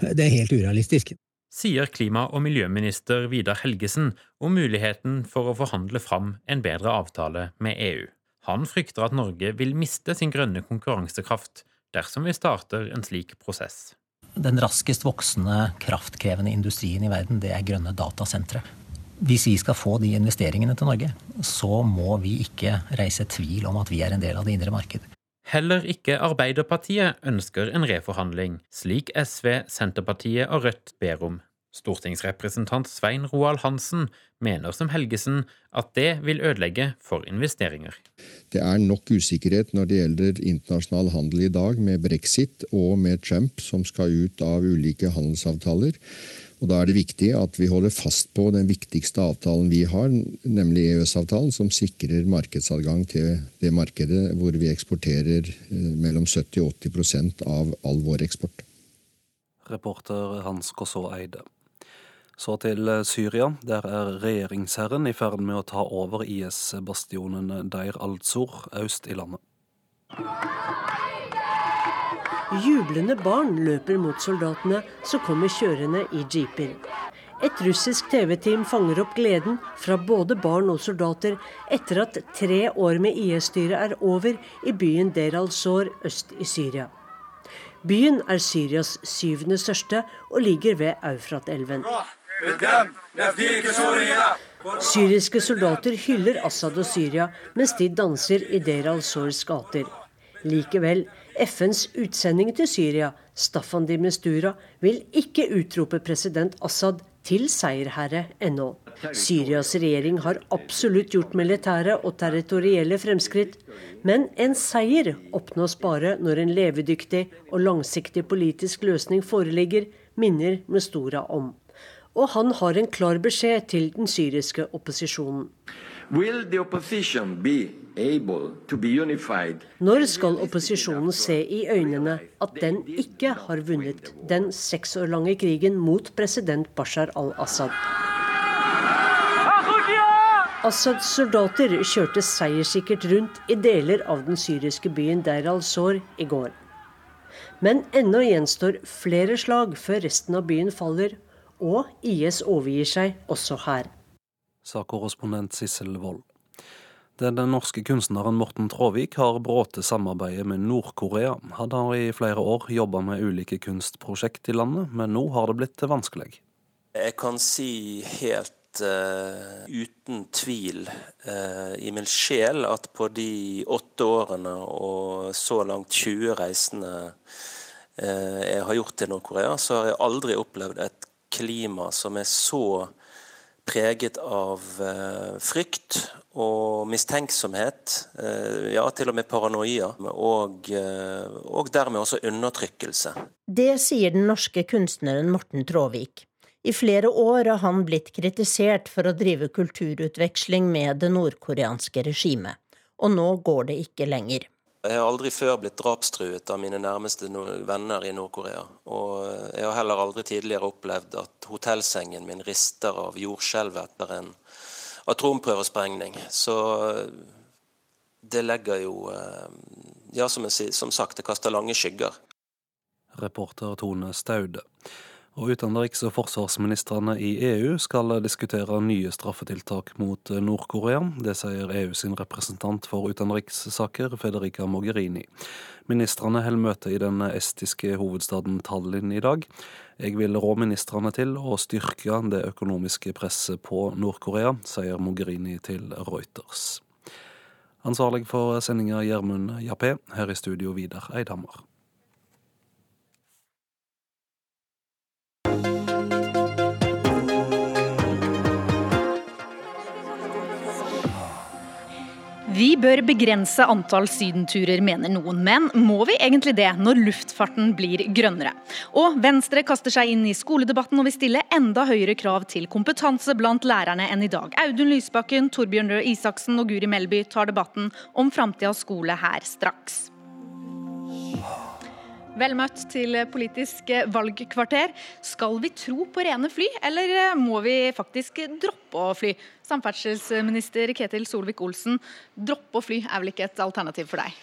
Det er helt urealistisk. Sier klima- og miljøminister Vidar Helgesen om muligheten for å forhandle fram en bedre avtale med EU. Han frykter at Norge vil miste sin grønne konkurransekraft dersom vi starter en slik prosess. Den raskest voksende kraftkrevende industrien i verden, det er grønne datasentre. Hvis vi skal få de investeringene til Norge, så må vi ikke reise tvil om at vi er en del av det indre marked. Heller ikke Arbeiderpartiet ønsker en reforhandling, slik SV, Senterpartiet og Rødt ber om. Stortingsrepresentant Svein Roald Hansen mener som Helgesen at det vil ødelegge for investeringer. Det er nok usikkerhet når det gjelder internasjonal handel i dag, med brexit og med Trump som skal ut av ulike handelsavtaler. Og Da er det viktig at vi holder fast på den viktigste avtalen vi har, nemlig EØS-avtalen, som sikrer markedsadgang til det markedet hvor vi eksporterer eh, mellom 70 og 80% av all vår eksport. Reporter Hans Kosså Eide. Så til eh, Syria. Der er regjeringsherren i ferd med å ta over IS-bastionen Deir al-Zur øst i landet. Jublende barn løper mot soldatene som kommer kjørende i jeeper. Et russisk TV-team fanger opp gleden fra både barn og soldater etter at tre år med IS-styre er over i byen Der al-Zor øst i Syria. Byen er Syrias syvende største og ligger ved Eufrat-elven. Syriske soldater hyller Assad og Syria mens de danser i Deir al-Sors gater. Likevel, FNs utsending til Syria, Staffan de Mistura, vil ikke utrope president Assad til seierherre ennå. Syrias regjering har absolutt gjort militære og territorielle fremskritt, men en seier oppnås bare når en levedyktig og langsiktig politisk løsning foreligger, minner Mistura om. Og han har en klar beskjed til den syriske opposisjonen. Når skal opposisjonen se i øynene at den ikke har vunnet den seks år lange krigen mot president Bashar al-Assad? Assads soldater kjørte seierssikkert rundt i deler av den syriske byen Deir al-Sor i går. Men ennå gjenstår flere slag før resten av byen faller, og IS overgir seg også her. Sa korrespondent Sissel Wold. Den norske kunstneren Morten Tråvik har bråte samarbeidet med Nord-Korea. Han har i flere år jobba med ulike kunstprosjekt i landet, men nå har det blitt vanskelig. Jeg kan si helt uh, uten tvil uh, i min sjel at på de åtte årene og så langt 20 reisende uh, jeg har gjort til Nord-Korea, så har jeg aldri opplevd et klima som er så preget av eh, frykt og mistenksomhet, eh, ja, til og med paranoia, og, eh, og dermed også undertrykkelse. Det sier den norske kunstneren Morten Tråvik. I flere år har han blitt kritisert for å drive kulturutveksling med det nordkoreanske regimet, og nå går det ikke lenger. Jeg har aldri før blitt drapstruet av mine nærmeste venner i Nord-Korea. Og jeg har heller aldri tidligere opplevd at hotellsengen min rister av jordskjelv etter en atomprøvesprengning. Så det legger jo Ja, som, jeg, som sagt, det kaster lange skygger. Reporter Tone Staude. Og Utenriks- og forsvarsministrene i EU skal diskutere nye straffetiltak mot Nord-Korea. Det sier EU sin representant for utenrikssaker, Federica Mogherini. Ministrene holder møte i den estiske hovedstaden Tallinn i dag. Jeg vil rå ministrene til å styrke det økonomiske presset på Nord-Korea, sier Mogherini til Reuters. Ansvarlig for sendinga Gjermund Jappé, her i studio Vidar Eidhammer. Vi bør begrense antall sydenturer, mener noen. Men må vi egentlig det, når luftfarten blir grønnere? Og Venstre kaster seg inn i skoledebatten og vil stille enda høyere krav til kompetanse blant lærerne enn i dag. Audun Lysbakken, Torbjørn Røe Isaksen og Guri Melby tar debatten om framtidas skole her straks. Vel møtt til Politisk valgkvarter. Skal vi tro på rene fly, eller må vi faktisk droppe å fly? Samferdselsminister Ketil Solvik-Olsen, droppe å fly er vel ikke et alternativ for deg?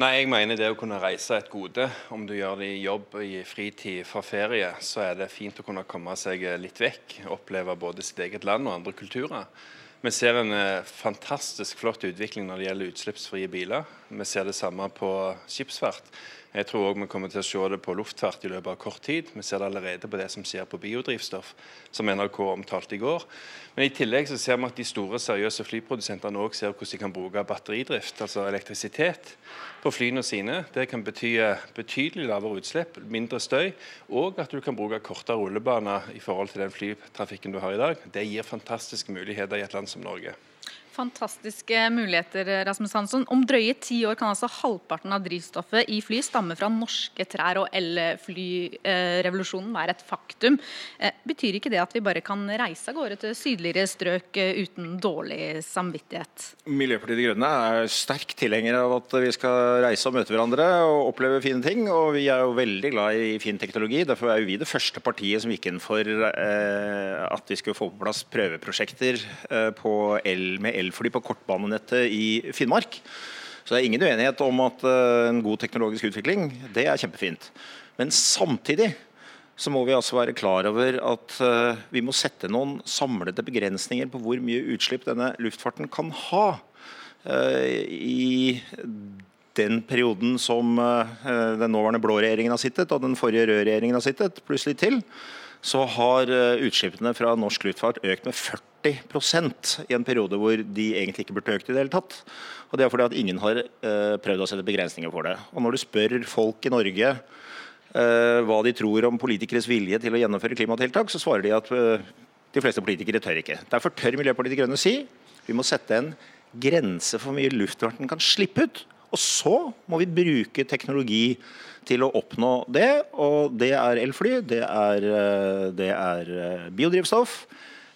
Nei, jeg mener det å kunne reise er et gode. Om du gjør det i jobb, i fritid, fra ferie, så er det fint å kunne komme seg litt vekk. Oppleve både sitt eget land og andre kulturer. Vi ser en fantastisk flott utvikling når det gjelder utslippsfrie biler. Vi ser det samme på skipsfart. Jeg tror òg vi kommer til å se det på luftfart i løpet av kort tid. Vi ser det allerede på det som skjer på biodrivstoff, som NRK omtalte i går. Men i tillegg så ser vi at de store, seriøse flyprodusentene òg ser hvordan de kan bruke batteridrift, altså elektrisitet, på flyene sine. Det kan bety betydelig lavere utslipp, mindre støy, og at du kan bruke kortere rullebaner i forhold til den flytrafikken du har i dag. Det gir fantastiske muligheter i et land som Norge. Fantastiske muligheter, Rasmus Hansson. Om drøye ti år kan altså halvparten av drivstoffet i fly stamme fra norske trær, og elflyrevolusjonen være et faktum. Betyr ikke det at vi bare kan reise av gårde til sydligere strøk uten dårlig samvittighet? Miljøpartiet De Grønne er sterk tilhenger av at vi skal reise og møte hverandre og oppleve fine ting. Og vi er jo veldig glad i fin teknologi. Derfor er jo vi det første partiet som gikk inn for at vi skulle få på plass prøveprosjekter på el med el elfly på kortbanenettet i Finnmark. Så det er ingen uenighet om at en god teknologisk utvikling, det er kjempefint. Men samtidig så må vi altså være klar over at vi må sette noen samlede begrensninger på hvor mye utslipp denne luftfarten kan ha. I den perioden som den nåværende blå regjeringen har sittet, og den forrige røde regjeringen har sittet, pluss litt til, så har utslippene fra norsk luftfart økt med 40 40 i en periode hvor de egentlig ikke burde økt i det hele tatt. Og det er fordi at ingen har uh, prøvd å sette begrensninger for det. Og når du spør folk i Norge uh, hva de tror om politikeres vilje til å gjennomføre klimatiltak, så svarer de at uh, de fleste politikere tør ikke. Derfor tør Miljøpartiet De Grønne si vi må sette en grense for hvor mye luftfarten kan slippe ut. Og så må vi bruke teknologi til å oppnå det. Og det er elfly, det er, det er biodrivstoff.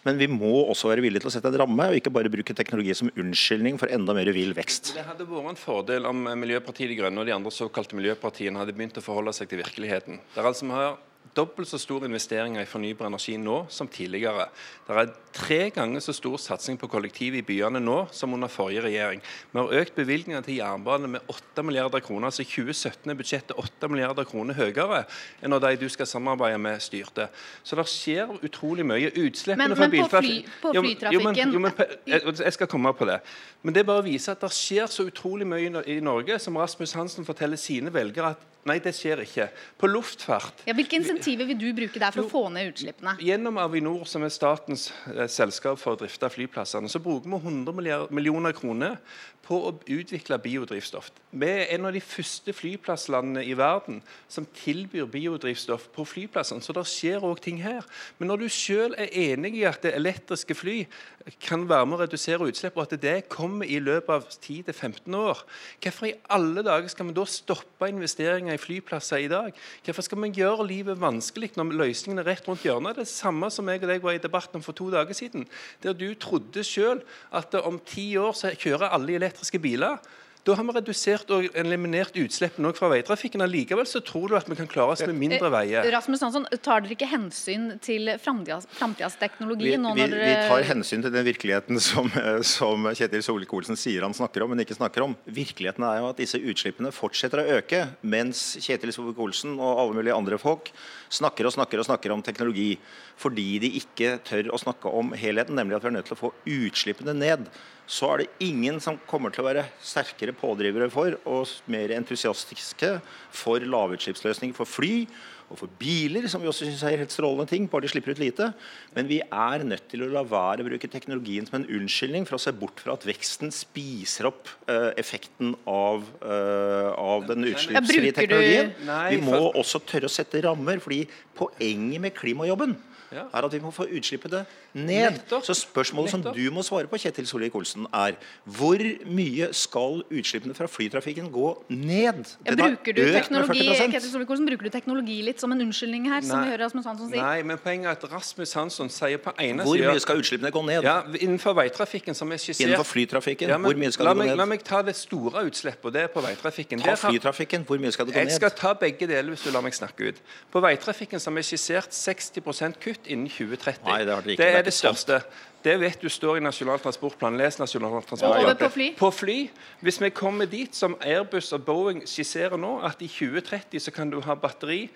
Men vi må også være villige til å sette en ramme, og ikke bare bruke teknologi som unnskyldning for enda mer vill vekst. Det hadde vært en fordel om Miljøpartiet De Grønne og de andre såkalte miljøpartiene hadde begynt å forholde seg til virkeligheten. Det er altså vi har dobbelt så store investeringer i fornybar energi nå som tidligere. Det er tre ganger så stor satsing på kollektiv i byene nå som under forrige regjering. Vi har økt bevilgningene til jernbane med 8 milliarder kroner. altså 2017 er budsjettet 8 milliarder kroner høyere enn når de du skal samarbeide med, styrte. Så det skjer utrolig mye. Utslippene fra men på, fly, på flytrafikken jo, men, jo, men, Jeg skal komme på det. Men det bare viser at det skjer så utrolig mye i Norge, som Rasmus Hansen forteller sine velgere at Nei, det skjer ikke. På luftfart ja, Hvilke insentiver vil du bruke der for jo, å få ned utslippene? Gjennom Avinor, som er statens eh, selskap for å drifte flyplassene, så bruker vi 100 millioner kroner på å utvikle biodrivstoff. Vi er en av de første flyplasslandene i verden som tilbyr biodrivstoff på flyplassene. Så det skjer òg ting her. Men når du selv er enig i at det elektriske fly kan være med å redusere utslipp, og at det kommer i løpet av 10-15 år, hvorfor i alle dager skal vi da stoppe investeringer i flyplasser i dag? Hvorfor skal vi gjøre livet vanskelig når løsningen er rett rundt hjørnet? Det er det samme som jeg og deg var i debatten for to dager siden, der du trodde selv at om ti år så kjører alle elektriske elektriske biler. Da har vi redusert og eliminert utslippene fra veitrafikken. Allikevel så tror du at vi kan klare oss med mindre eh, veier. Rasmus Hansson, Tar dere ikke hensyn til framtidas teknologi? Vi, nå vi, dere... vi, tar hensyn til den virkeligheten som, som Kjetil Solvik-Olsen sier han snakker om, men ikke snakker om. Virkeligheten er jo at disse utslippene fortsetter å øke, mens Kjetil Solvik-Olsen og alle mulige andre folk snakker og snakker og snakker om teknologi fordi de ikke tør å snakke om helheten, nemlig at vi er nødt til å få utslippene ned så er det ingen som kommer til å være sterkere pådrivere for og mer entusiastiske for lavutslippsløsninger for fly og for biler, som vi også syns er helt strålende ting, bare de slipper ut lite. Men vi er nødt til å la være å bruke teknologien som en unnskyldning for å se bort fra at veksten spiser opp uh, effekten av, uh, av den utslippsfrie teknologien. Vi må også tørre å sette rammer, fordi poenget med klimajobben ja. er at vi må få utslippene ned. Nettopp. Så spørsmålet Nettopp. som du må svare på, Kjetil Solvik-Olsen, er hvor mye skal utslippene fra flytrafikken gå ned? Ja, bruker, du teknologi, bruker du teknologi litt som en unnskyldning her, Nei. som vi hører Rasmus Hansson si? Nei, men poenget er at Rasmus Hansson sier på ene siden Hvor mye skal utslippene gå ned? Ja, Innenfor veitrafikken, som er skissert. Innenfor flytrafikken, ja, men, hvor mye skal det gå meg, ned? La meg ta det store utslippet, og det er på veitrafikken. Ta flytrafikken, hvor mye skal det gå ned? Jeg skal ta begge deler hvis du lar meg snakke ut. På veitrafikken som er skissert 60% kutt innen 2030. Nei, det, det, det er det største. Det vet du står i Nasjonal transportplan. Les Nasjonal transportplan. Over på fly? På fly. Hvis vi kommer dit som Airbus og Boeing skisserer nå, at i 2030 så kan du ha batteri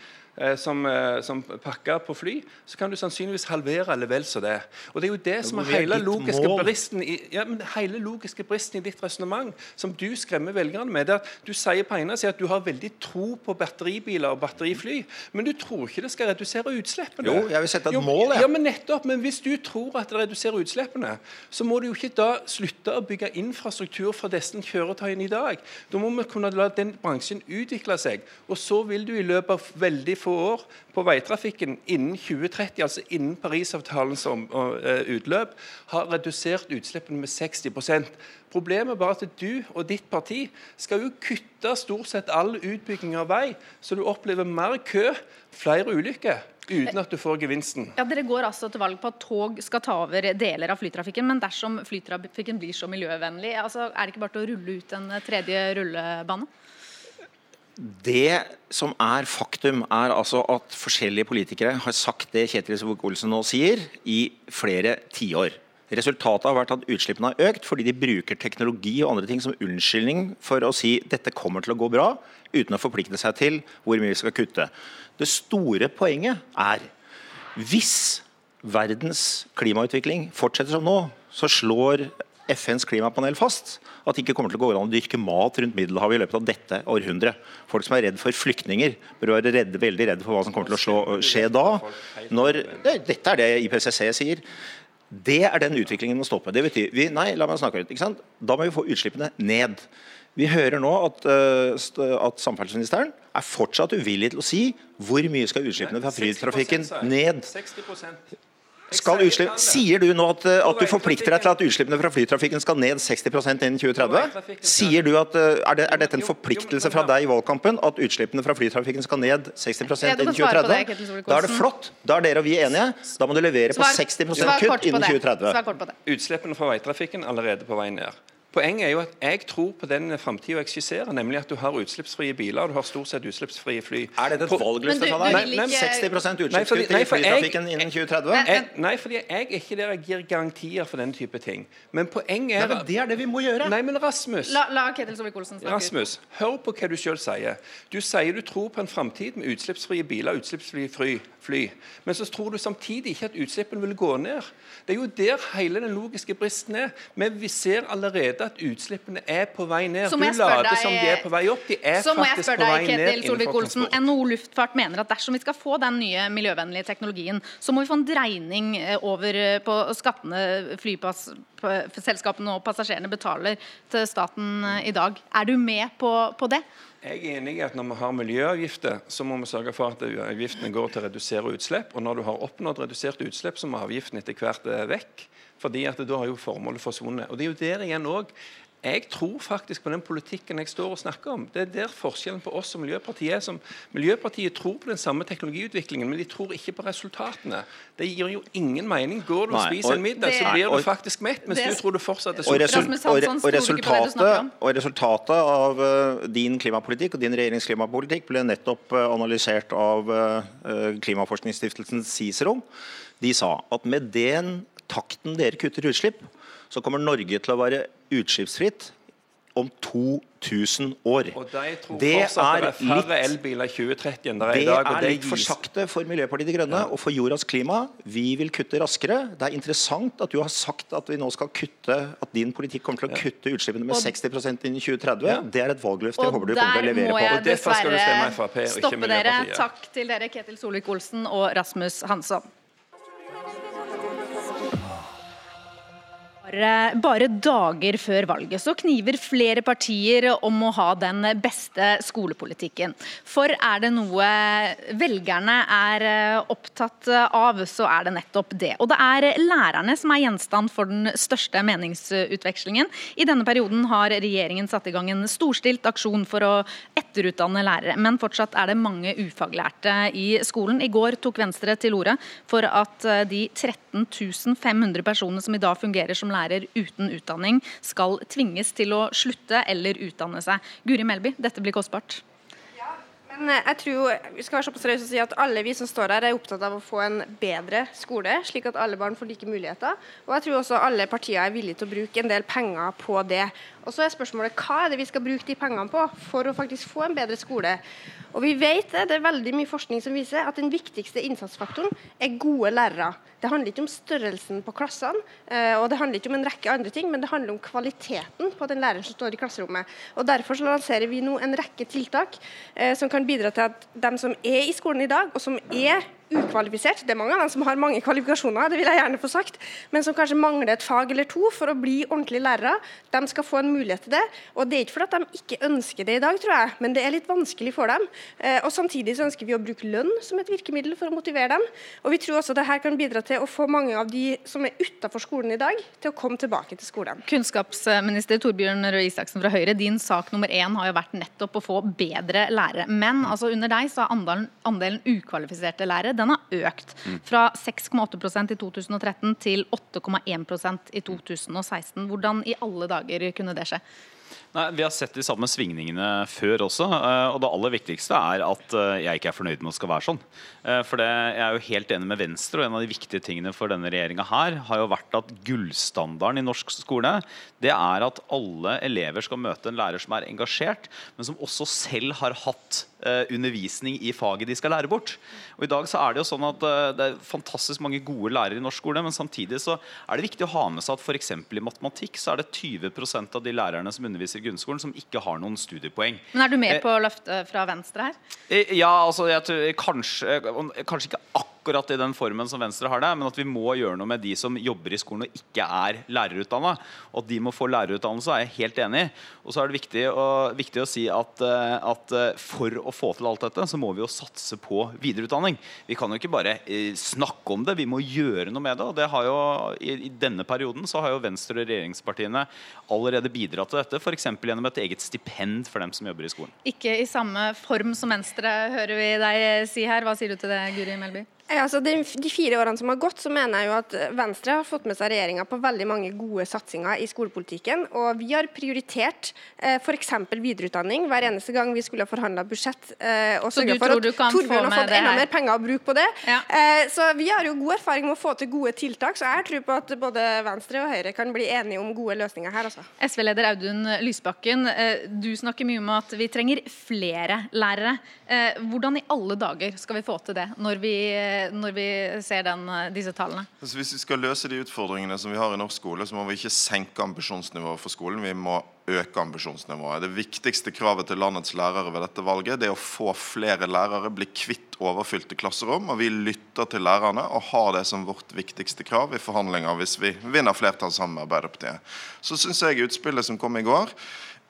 som, eh, som pakker på fly, så kan du sannsynligvis halvere eller vel så det. Og Det er jo det som er hele logiske bristen i, ja, men hele logiske bristen i ditt resonnement, som du skremmer velgerne med. det at Du sier på ene siden at du har veldig tro på batteribiler og batterifly, men du tror ikke det skal redusere utslippene. Jo, jeg vil sette et mål, jeg. Ja, men nettopp, men hvis du tror at det reduserer utslippene, så må du jo ikke da slutte å bygge infrastruktur for disse kjøretøyene i dag. Da må vi kunne la den bransjen utvikle seg, og så vil du i løpet av veldig få år på veitrafikken innen 2030, altså innen Parisavtalens eh, utløp, har redusert utslippene med 60% Problemet er bare at du og ditt parti skal jo kutte stort sett all utbygging av vei, så du opplever mer kø, flere ulykker. Uten at du får gevinsten. Ja, Dere går altså til valg på at tog skal ta over deler av flytrafikken. Men dersom flytrafikken blir så miljøvennlig, altså, er det ikke bare til å rulle ut en tredje rullebane? Det som er faktum, er altså at forskjellige politikere har sagt det Kjetil Solvik-Olsen nå sier, i flere tiår. Resultatet har vært at utslippene har økt fordi de bruker teknologi og andre ting som unnskyldning for å si dette kommer til å gå bra, uten å forplikte seg til hvor mye vi skal kutte. Det store poenget er hvis verdens klimautvikling fortsetter som nå, så slår FNs klimapanel fast at det ikke kommer til å gå an å dyrke mat rundt Middelhavet i løpet av dette århundret. Folk som er redd for flyktninger, bør være redde, veldig redde for hva som kommer til å slå, skje da. Når, dette er det IPCC sier. Det er den utviklingen vi må stoppe. Det betyr, vi, nei, la meg snakke ut, ikke sant? Da må vi få utslippene ned. Vi hører nå at, uh, at samferdselsministeren er fortsatt uvillig til å si hvor mye skal utslippene fra flytrafikken ned. 60 skal utslipp, sier du nå at, eh, at, du forplikter deg til at utslippene fra flytrafikken skal ned 60% innen 2030? Sier du at, eh, er, det, er, dette en forpliktelse fra deg i valgkampen at utslippene fra flytrafikken skal ned 60% innen 2030? Da er det flott. Da er dere og vi enige. Da må du levere på 60 kutt innen 2030. Utslippene fra veitrafikken allerede på vei ned. Poenget er jo at jeg tror på den framtida jeg skisserer, nemlig at du har utslippsfrie biler og du har stort sett utslippsfrie fly. Er dette et valgløfte fra deg? Nei, 60% utslippskutt i flytrafikken innen 2030? Jeg, nei, fordi jeg er ikke der jeg gir garantier for den type ting. Men poenget er nei, men Det er det vi må gjøre. Nei, men Rasmus La, la Ketil Solvik-Olsen snakke. Rasmus, hør på hva du sjøl sier. Du sier du tror på en framtid med utslippsfrie biler, og utslippsfrie fly, fly. Men så tror du samtidig ikke at utslippene vil gå ned. Det er jo der hele den logiske bristen er. Men vi ser allerede at utslippene er på vei ned. Du later deg, som de er på vei opp. De er faktisk på vei deg, ned. transport. NHO Luftfart mener at dersom vi skal få den nye miljøvennlige teknologien, så må vi få en dreining eh, over eh, på skattene flyselskapene og passasjerene betaler til staten eh, i dag. Er du med på, på det? Jeg er enig i at Når vi har miljøavgifter, så må vi sørge for at avgiftene går til å redusere utslipp. Og når du har oppnådd redusert utslipp, så må avgiften etter hvert vekk fordi at da har jo formålet forsvunnet. Og Det er jo der igjen òg jeg tror faktisk på den politikken jeg står og snakker om. Det er der forskjellen på oss og Miljøpartiet er. Som Miljøpartiet tror på den samme teknologiutviklingen, men de tror ikke på resultatene. Det gir jo ingen mening. Går du og spiser en middag, så blir du faktisk mett, mens det, du tror du fortsatt er sulten. Og, og, og, resultatet, og resultatet av uh, din klimapolitikk og din regjerings klimapolitikk ble nettopp uh, analysert av uh, Klimaforskningsstiftelsen Cicero. De sa at med den takten dere kutter utslipp, så kommer Norge til å være utslippsfritt om 2000 år. Og de tror det er, det er færre elbiler i 2030 enn det er i dag. Det er litt for sakte for Miljøpartiet De Grønne ja. og for jordas klima. Vi vil kutte raskere. Det er interessant at du har sagt at vi nå skal kutte at din politikk kommer til å kutte utslippene med og, 60% innen 2030. Ja. Det er et valgløfte jeg håper du kommer til å levere på. Og der må jeg dessverre Miljøpartiet. Dere. Takk til dere, Ketil Solvik-Olsen og Rasmus Hansson. Bare dager før valget så kniver flere partier om å ha den beste skolepolitikken. For er det noe velgerne er eh, opptatt av, så er det nettopp det. Og det er lærerne som er gjenstand for den største meningsutvekslingen. I denne perioden har regjeringen satt i gang en storstilt aksjon for å etterutdanne lærere. Men fortsatt er det mange ufaglærte i skolen. I går tok Venstre til orde for at de 13 500 personene som i dag fungerer som lærere, lærer uten utdanning skal tvinges til å slutte eller utdanne seg. Guri Melby, dette blir kostbart. Eh, jeg tror vi skal være såpass seriøse og si at alle vi som står her er opptatt av å få en bedre skole, slik at alle barn får like muligheter. Og jeg tror også alle partier er villige til å bruke en del penger på det. Og så er spørsmålet hva er det vi skal bruke de pengene på for å faktisk få en bedre skole. Og vi vet det, det er veldig mye forskning som viser at den viktigste innsatsfaktoren er gode lærere. Det handler ikke om størrelsen på klassene, eh, og det handler ikke om en rekke andre ting, men det handler om kvaliteten på den læreren som står i klasserommet. Og Derfor så lanserer vi nå en rekke tiltak eh, som kan bidra til at de som er i skolen i dag, og som er ukvalifisert. Det er mange av dem som har mange kvalifikasjoner, det vil jeg gjerne få sagt, men som kanskje mangler et fag eller to for å bli ordentlige lærere. De skal få en mulighet til det. Og det er ikke fordi de ikke ønsker det i dag, tror jeg, men det er litt vanskelig for dem. Eh, og Samtidig så ønsker vi å bruke lønn som et virkemiddel for å motivere dem. Og vi tror også at dette kan bidra til å få mange av de som er utafor skolen i dag, til å komme tilbake til skolen. Kunnskapsminister Torbjørn Røe Isaksen fra Høyre, din sak nummer én har jo vært nettopp å få bedre lærere. Men altså under deg så har andelen, andelen ukvalifiserte lærere den har økt. Fra 6,8% i 2013 til 8,1% i 2016. Hvordan i alle dager kunne det skje? Nei, Vi har sett de samme svingningene før også. Eh, og det aller viktigste er at eh, jeg ikke er fornøyd med at det skal være sånn. Eh, for det, Jeg er jo helt enig med Venstre, og en av de viktige tingene for denne regjeringa her har jo vært at gullstandarden i norsk skole det er at alle elever skal møte en lærer som er engasjert, men som også selv har hatt undervisning i faget de skal lære bort. Og I dag så er det jo sånn at det er fantastisk mange gode lærere i norsk skole, men samtidig så er det viktig å ha med seg at f.eks. i matematikk så er det 20% av de lærerne som underviser grunnskolen som ikke har noen studiepoeng. Men Er du med eh, på løftet fra Venstre her? Eh, ja, altså jeg tror kanskje, kanskje ikke akkurat akkurat i den formen som Venstre har det, men at vi må gjøre noe med de som jobber i skolen og ikke er lærerutdanna. Og at de må få lærerutdannelse, er jeg helt enig i. Og så er det viktig å, viktig å si at, eh, at, eh, for å få til alt dette, så må vi jo satse på videreutdanning. Vi kan jo ikke bare eh, snakke om det, vi må gjøre noe med det. Og det har jo, i, i denne perioden så har jo Venstre og regjeringspartiene allerede bidratt til dette, f.eks. gjennom et eget stipend for dem som jobber i skolen. Ikke i samme form som Venstre, hører vi deg si her. Hva sier du til det, Guri Melby? Ja, altså de, de, fire årene som har gått, så mener jeg jo at Venstre har fått med seg regjeringa på veldig mange gode satsinger i skolepolitikken. Og vi har prioritert eh, f.eks. videreutdanning hver eneste gang vi skulle ha forhandla budsjett. Eh, og så du for tror du kan Torbjørn har fått enda mer penger å bruke på det. Ja. Eh, så vi har jo god erfaring med å få til gode tiltak, så jeg tror på at både Venstre og Høyre kan bli enige om gode løsninger her. Altså. SV-leder Audun Lysbakken, eh, du snakker mye om at vi trenger flere lærere. Eh, hvordan i alle dager skal vi få til det, når vi når vi ser den, eh, disse tallene? Altså, hvis vi skal løse de utfordringene som vi har i norsk skole, så må vi ikke senke ambisjonsnivået for skolen. Vi må øke ambisjonsnivået. Det viktigste kravet til landets lærere ved dette valget det er å få flere lærere, bli kvitt overfylte klasserom. Og vi lytter til lærerne og har det som vårt viktigste krav i forhandlinger hvis vi vinner flertall sammen med Arbeiderpartiet. Så syns jeg utspillet som kom i går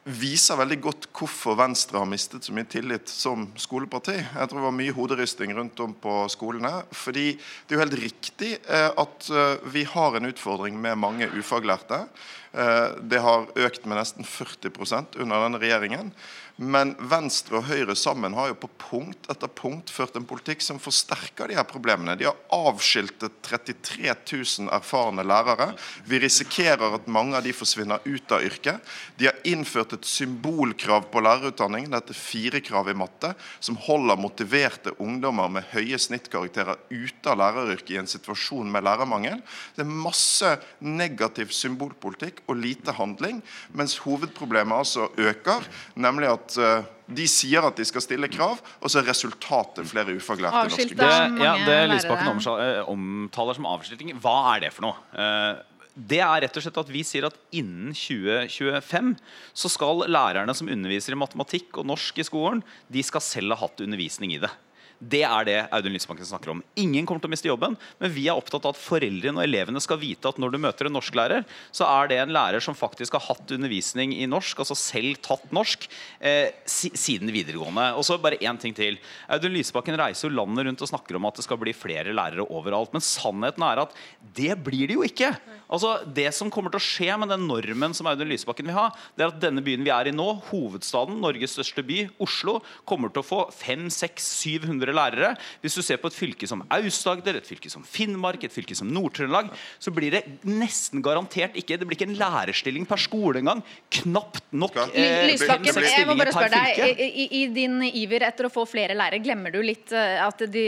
viser veldig godt hvorfor Venstre har mistet så mye tillit som skoleparti. Jeg tror det var mye hoderysting rundt om på skolene. fordi det er jo helt riktig eh, at eh, vi har en utfordring med mange ufaglærte. Eh, det har økt med nesten 40% under denne regjeringen. Men Venstre og Høyre sammen har jo på punkt etter punkt ført en politikk som forsterker de her problemene. De har avskiltet 33 000 erfarne lærere. Vi risikerer at mange av de forsvinner ut av yrket. De har innført et symbolkrav på lærerutdanning, dette firekrav i matte, som holder motiverte ungdommer med høye snittkarakterer ute av læreryrket i en situasjon med lærermangel. Det er masse negativ symbolpolitikk og lite handling, mens hovedproblemet altså øker, nemlig at at uh, de sier at de skal stille krav, og så er resultatet flere ufaglærte norske det, ja, det Lysbakken eh, omtaler som avskilting, hva er det for noe? Uh, det er rett og slett at Vi sier at innen 2025 så skal lærerne som underviser i matematikk og norsk i skolen, de skal selv ha hatt undervisning i det. Det er det Audun Lysbakken snakker om. Ingen kommer til å miste jobben, men vi er opptatt av at foreldrene og elevene skal vite at når du møter en norsklærer, så er det en lærer som faktisk har hatt undervisning i norsk, altså selv tatt norsk, eh, siden videregående. Og så bare én ting til. Audun Lysbakken reiser jo landet rundt og snakker om at det skal bli flere lærere overalt. Men sannheten er at det blir det jo ikke. Altså, det som kommer til å skje med den normen som Audun Lysbakken vil ha, det er at denne byen vi er i nå, hovedstaden, Norges største by, Oslo, kommer til å få 500-700 100 lærere. Hvis du ser på et fylke som Aust-Agder, et fylke som Finnmark, et fylke som Nord-Trøndelag, så blir det nesten garantert ikke Det blir ikke en lærerstilling per skole engang. Knapt nok. Eh, Lysbakken, jeg må bare spørre deg, i, i, din iver etter å få flere lærere, glemmer du litt eh, at de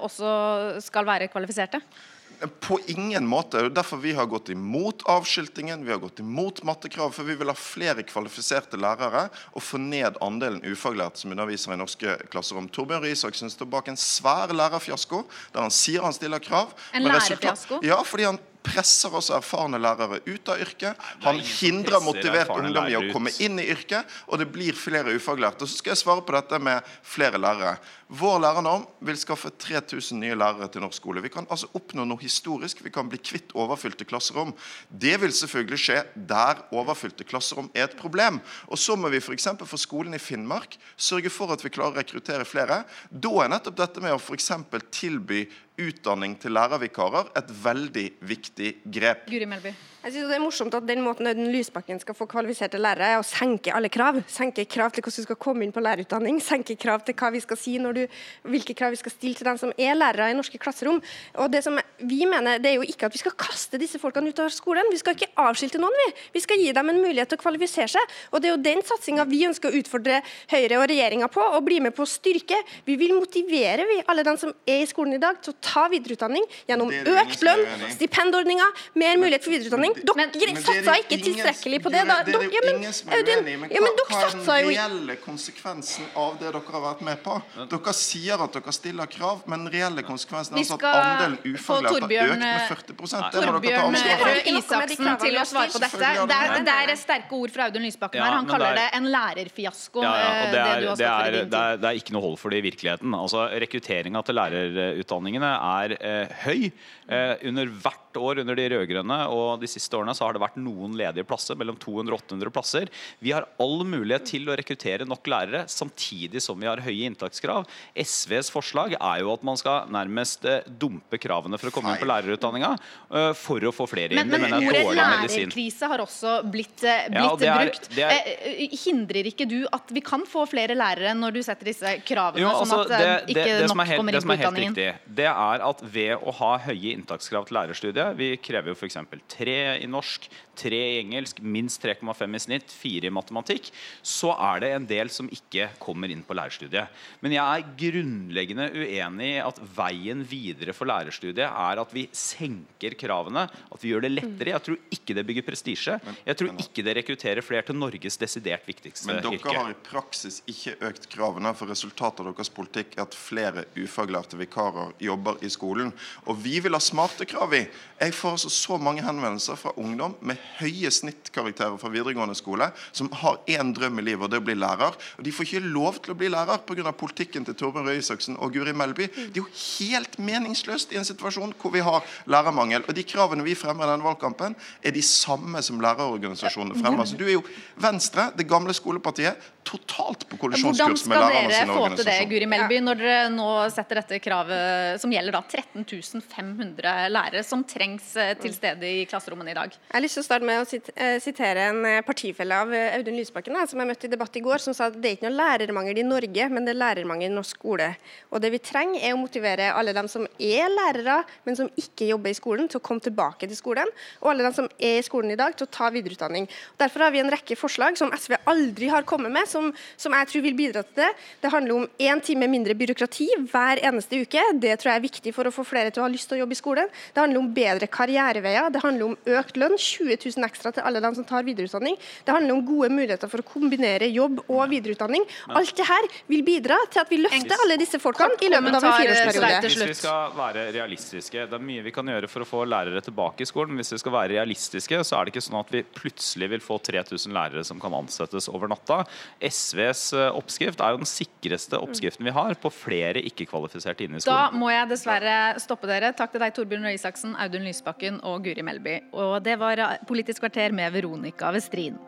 også skal være kvalifiserte? På ingen måte. Det er derfor vi har gått imot avskiltingen, vi har gått imot mattekrav, for vi vil ha flere kvalifiserte lærere og få ned andelen ufaglærte som underviser i norske klasserom. Torbjørn Røe Isaksen står bak en svær lærerfiasko der han sier han stiller krav. En lærerfiasko? Ja, fordi han presser også erfarne lærere ut av yrket. Han hindrer motivert ungdom i å komme inn i yrket, og det blir flere ufaglærte. Så skal jeg svare på dette med flere lærere. Vår lærernorm vil skaffe 3000 nye lærere til norsk skole. Vi kan altså oppnå noe historisk. Vi kan bli kvitt overfylte klasserom. Det vil selvfølgelig skje der overfylte klasserom er et problem. Og så må vi f.eks. for, skolen i Finnmark sørge for at vi klarer å rekruttere flere. Da er nettopp dette med å f.eks. tilby utdanning til lærervikarer et veldig viktig grep. Guri Melby. Jeg synes Det er morsomt at den måten Audun Lysbakken skal få kvalifiserte lærere, er å senke alle krav. Senke krav til hvordan du skal komme inn på lærerutdanning, senke krav til hva vi skal si når du, hvilke krav vi skal stille til dem som er lærere i norske klasserom. Og det som Vi mener det er jo ikke at vi skal kaste disse folkene ut av skolen. Vi skal ikke avskilte noen, vi. Vi skal gi dem en mulighet til å kvalifisere seg. Og Det er jo den satsinga vi ønsker å utfordre Høyre og regjeringa på, og bli med på å styrke. Vi vil motivere vi, alle dem som er i skolen i dag, til å ta videreutdanning gjennom økt lønn, stipendordninger, mer mulighet for videreutdanning utdanning. Dere men, satsa ikke tilstrekkelig på det. Da. Det er det jo ingen som er uenig i. Men hva, hva er den reelle konsekvensen av det dere har vært med på? Dere sier at dere stiller krav, men den reelle konsekvensen er altså at andelen ufaglærte har økt med 40 Det må dere ta ansvar for. Isaksen til å svare på dette. Det er, det er sterke ord fra Audun Lysbakken her. Han kaller det en lærerfiasko. Ja, ja, det, er, det, er, det, er, det, er, ikke noe hold for det i virkeligheten. Altså, Rekrutteringa til lærerutdanningene er eh, høy. Eh, under hvert år under de rød-grønne og de siste årene så har det vært noen ledige plasser, mellom 200 og 800 plasser. Vi har all mulighet til å rekruttere nok lærere samtidig som vi har høye inntakskrav. SVs forslag er jo at man skal nærmest eh, dumpe kravene for å komme inn på lærerutdanninga eh, for å få flere inn. Men, men er ordet lærerkrise har også blitt, eh, blitt Ja, og er- brukt. er- Eh, hindrer ikke du at vi kan få flere lærere når du setter disse kravene, Jo, altså, sånn at det, ikke det det, nok helt, kommer det som er helt riktig, det er at ved å ha høye inntakskrav til lærerstudiet Vi krever jo f.eks. tre i norsk, tre i engelsk, minst 3,5 i snitt, fire i matematikk. Så er det en del som ikke kommer inn på lærerstudiet. Men jeg er grunnleggende uenig i at veien videre for lærerstudiet er at vi senker kravene, at vi gjør det lettere. Jeg tror ikke det bygger prestisje. Jeg tror ikke det rekrutterer flere til Norges desidert viktigste yrke. Men dere yrke. har i praksis ikke økt kravene, for resultatet av deres politikk er at flere ufaglærte vikarer jobber i skolen. Og vi vil ha smarte krav i. Jeg får altså så mange henvendelser fra ungdom med høye snittkarakterer fra videregående skole, som har én drøm i livet, og det er å bli lærer. Og de får ikke lov til å bli lærer pga. politikken til Torbjørn Røe Isaksen og Guri Melby. Det er jo helt meningsløst i en situasjon hvor vi har lærermangel. Og de kravene vi fremmer i denne valgkampen, er de samme som lærerorganisasjonene fremmer. Så du er jo Venstre, det gamle skolepartiet, totalt på kollisjonskurs med skal dere få til det. Guri Melby, når dere nå setter dette kravet som gjelder da 13 500 lærere som trengs eh, til stede i klasserommene i dag? Jeg har lyst til å starte med å sit eh, sitere en eh, partifelle av Audun Lysbakken, da, som jeg møtte i debatt i går, som sa at det er ikke noe lærermangel i Norge, men det er lærermangel i norsk skole. Og det vi trenger, er å motivere alle dem som er lærere, men som ikke jobber i skolen, til å komme tilbake til skolen, og alle dem som er i skolen i dag, til å ta videreutdanning. Derfor har vi en rekke forslag som SV aldri har kommet med, som, som jeg tror vil bidra til det. Det handler om én time mindre byråkrati hver eneste uke. Det tror jeg er viktig for å få flere til å ha lyst til å jobbe i skolen. Det handler om bedre karriereveier. Det handler om økt lønn, 20 000 ekstra til alle dem som tar videreutdanning. Det handler om gode muligheter for å kombinere jobb og videreutdanning. Alt det her vil bidra til at vi løfter alle disse folkene i løpet av en fireårsperiode. Hvis vi skal være realistiske, Det er mye vi kan gjøre for å få lærere tilbake i skolen. men Hvis vi skal være realistiske, så er det ikke sånn at vi plutselig vil få 3000 lærere som kan ansettes over natta. SVs eh, oppskrift er jo den sikreste mm. oppskriften vi har på flere ikke-kvalifiserte inne i skolen. Da må jeg dessverre stoppe dere. Takk til deg, Torbjørn Røe Isaksen, Audun Lysbakken og Guri Melby. Og det var eh, Politisk kvarter med Veronica Westrin.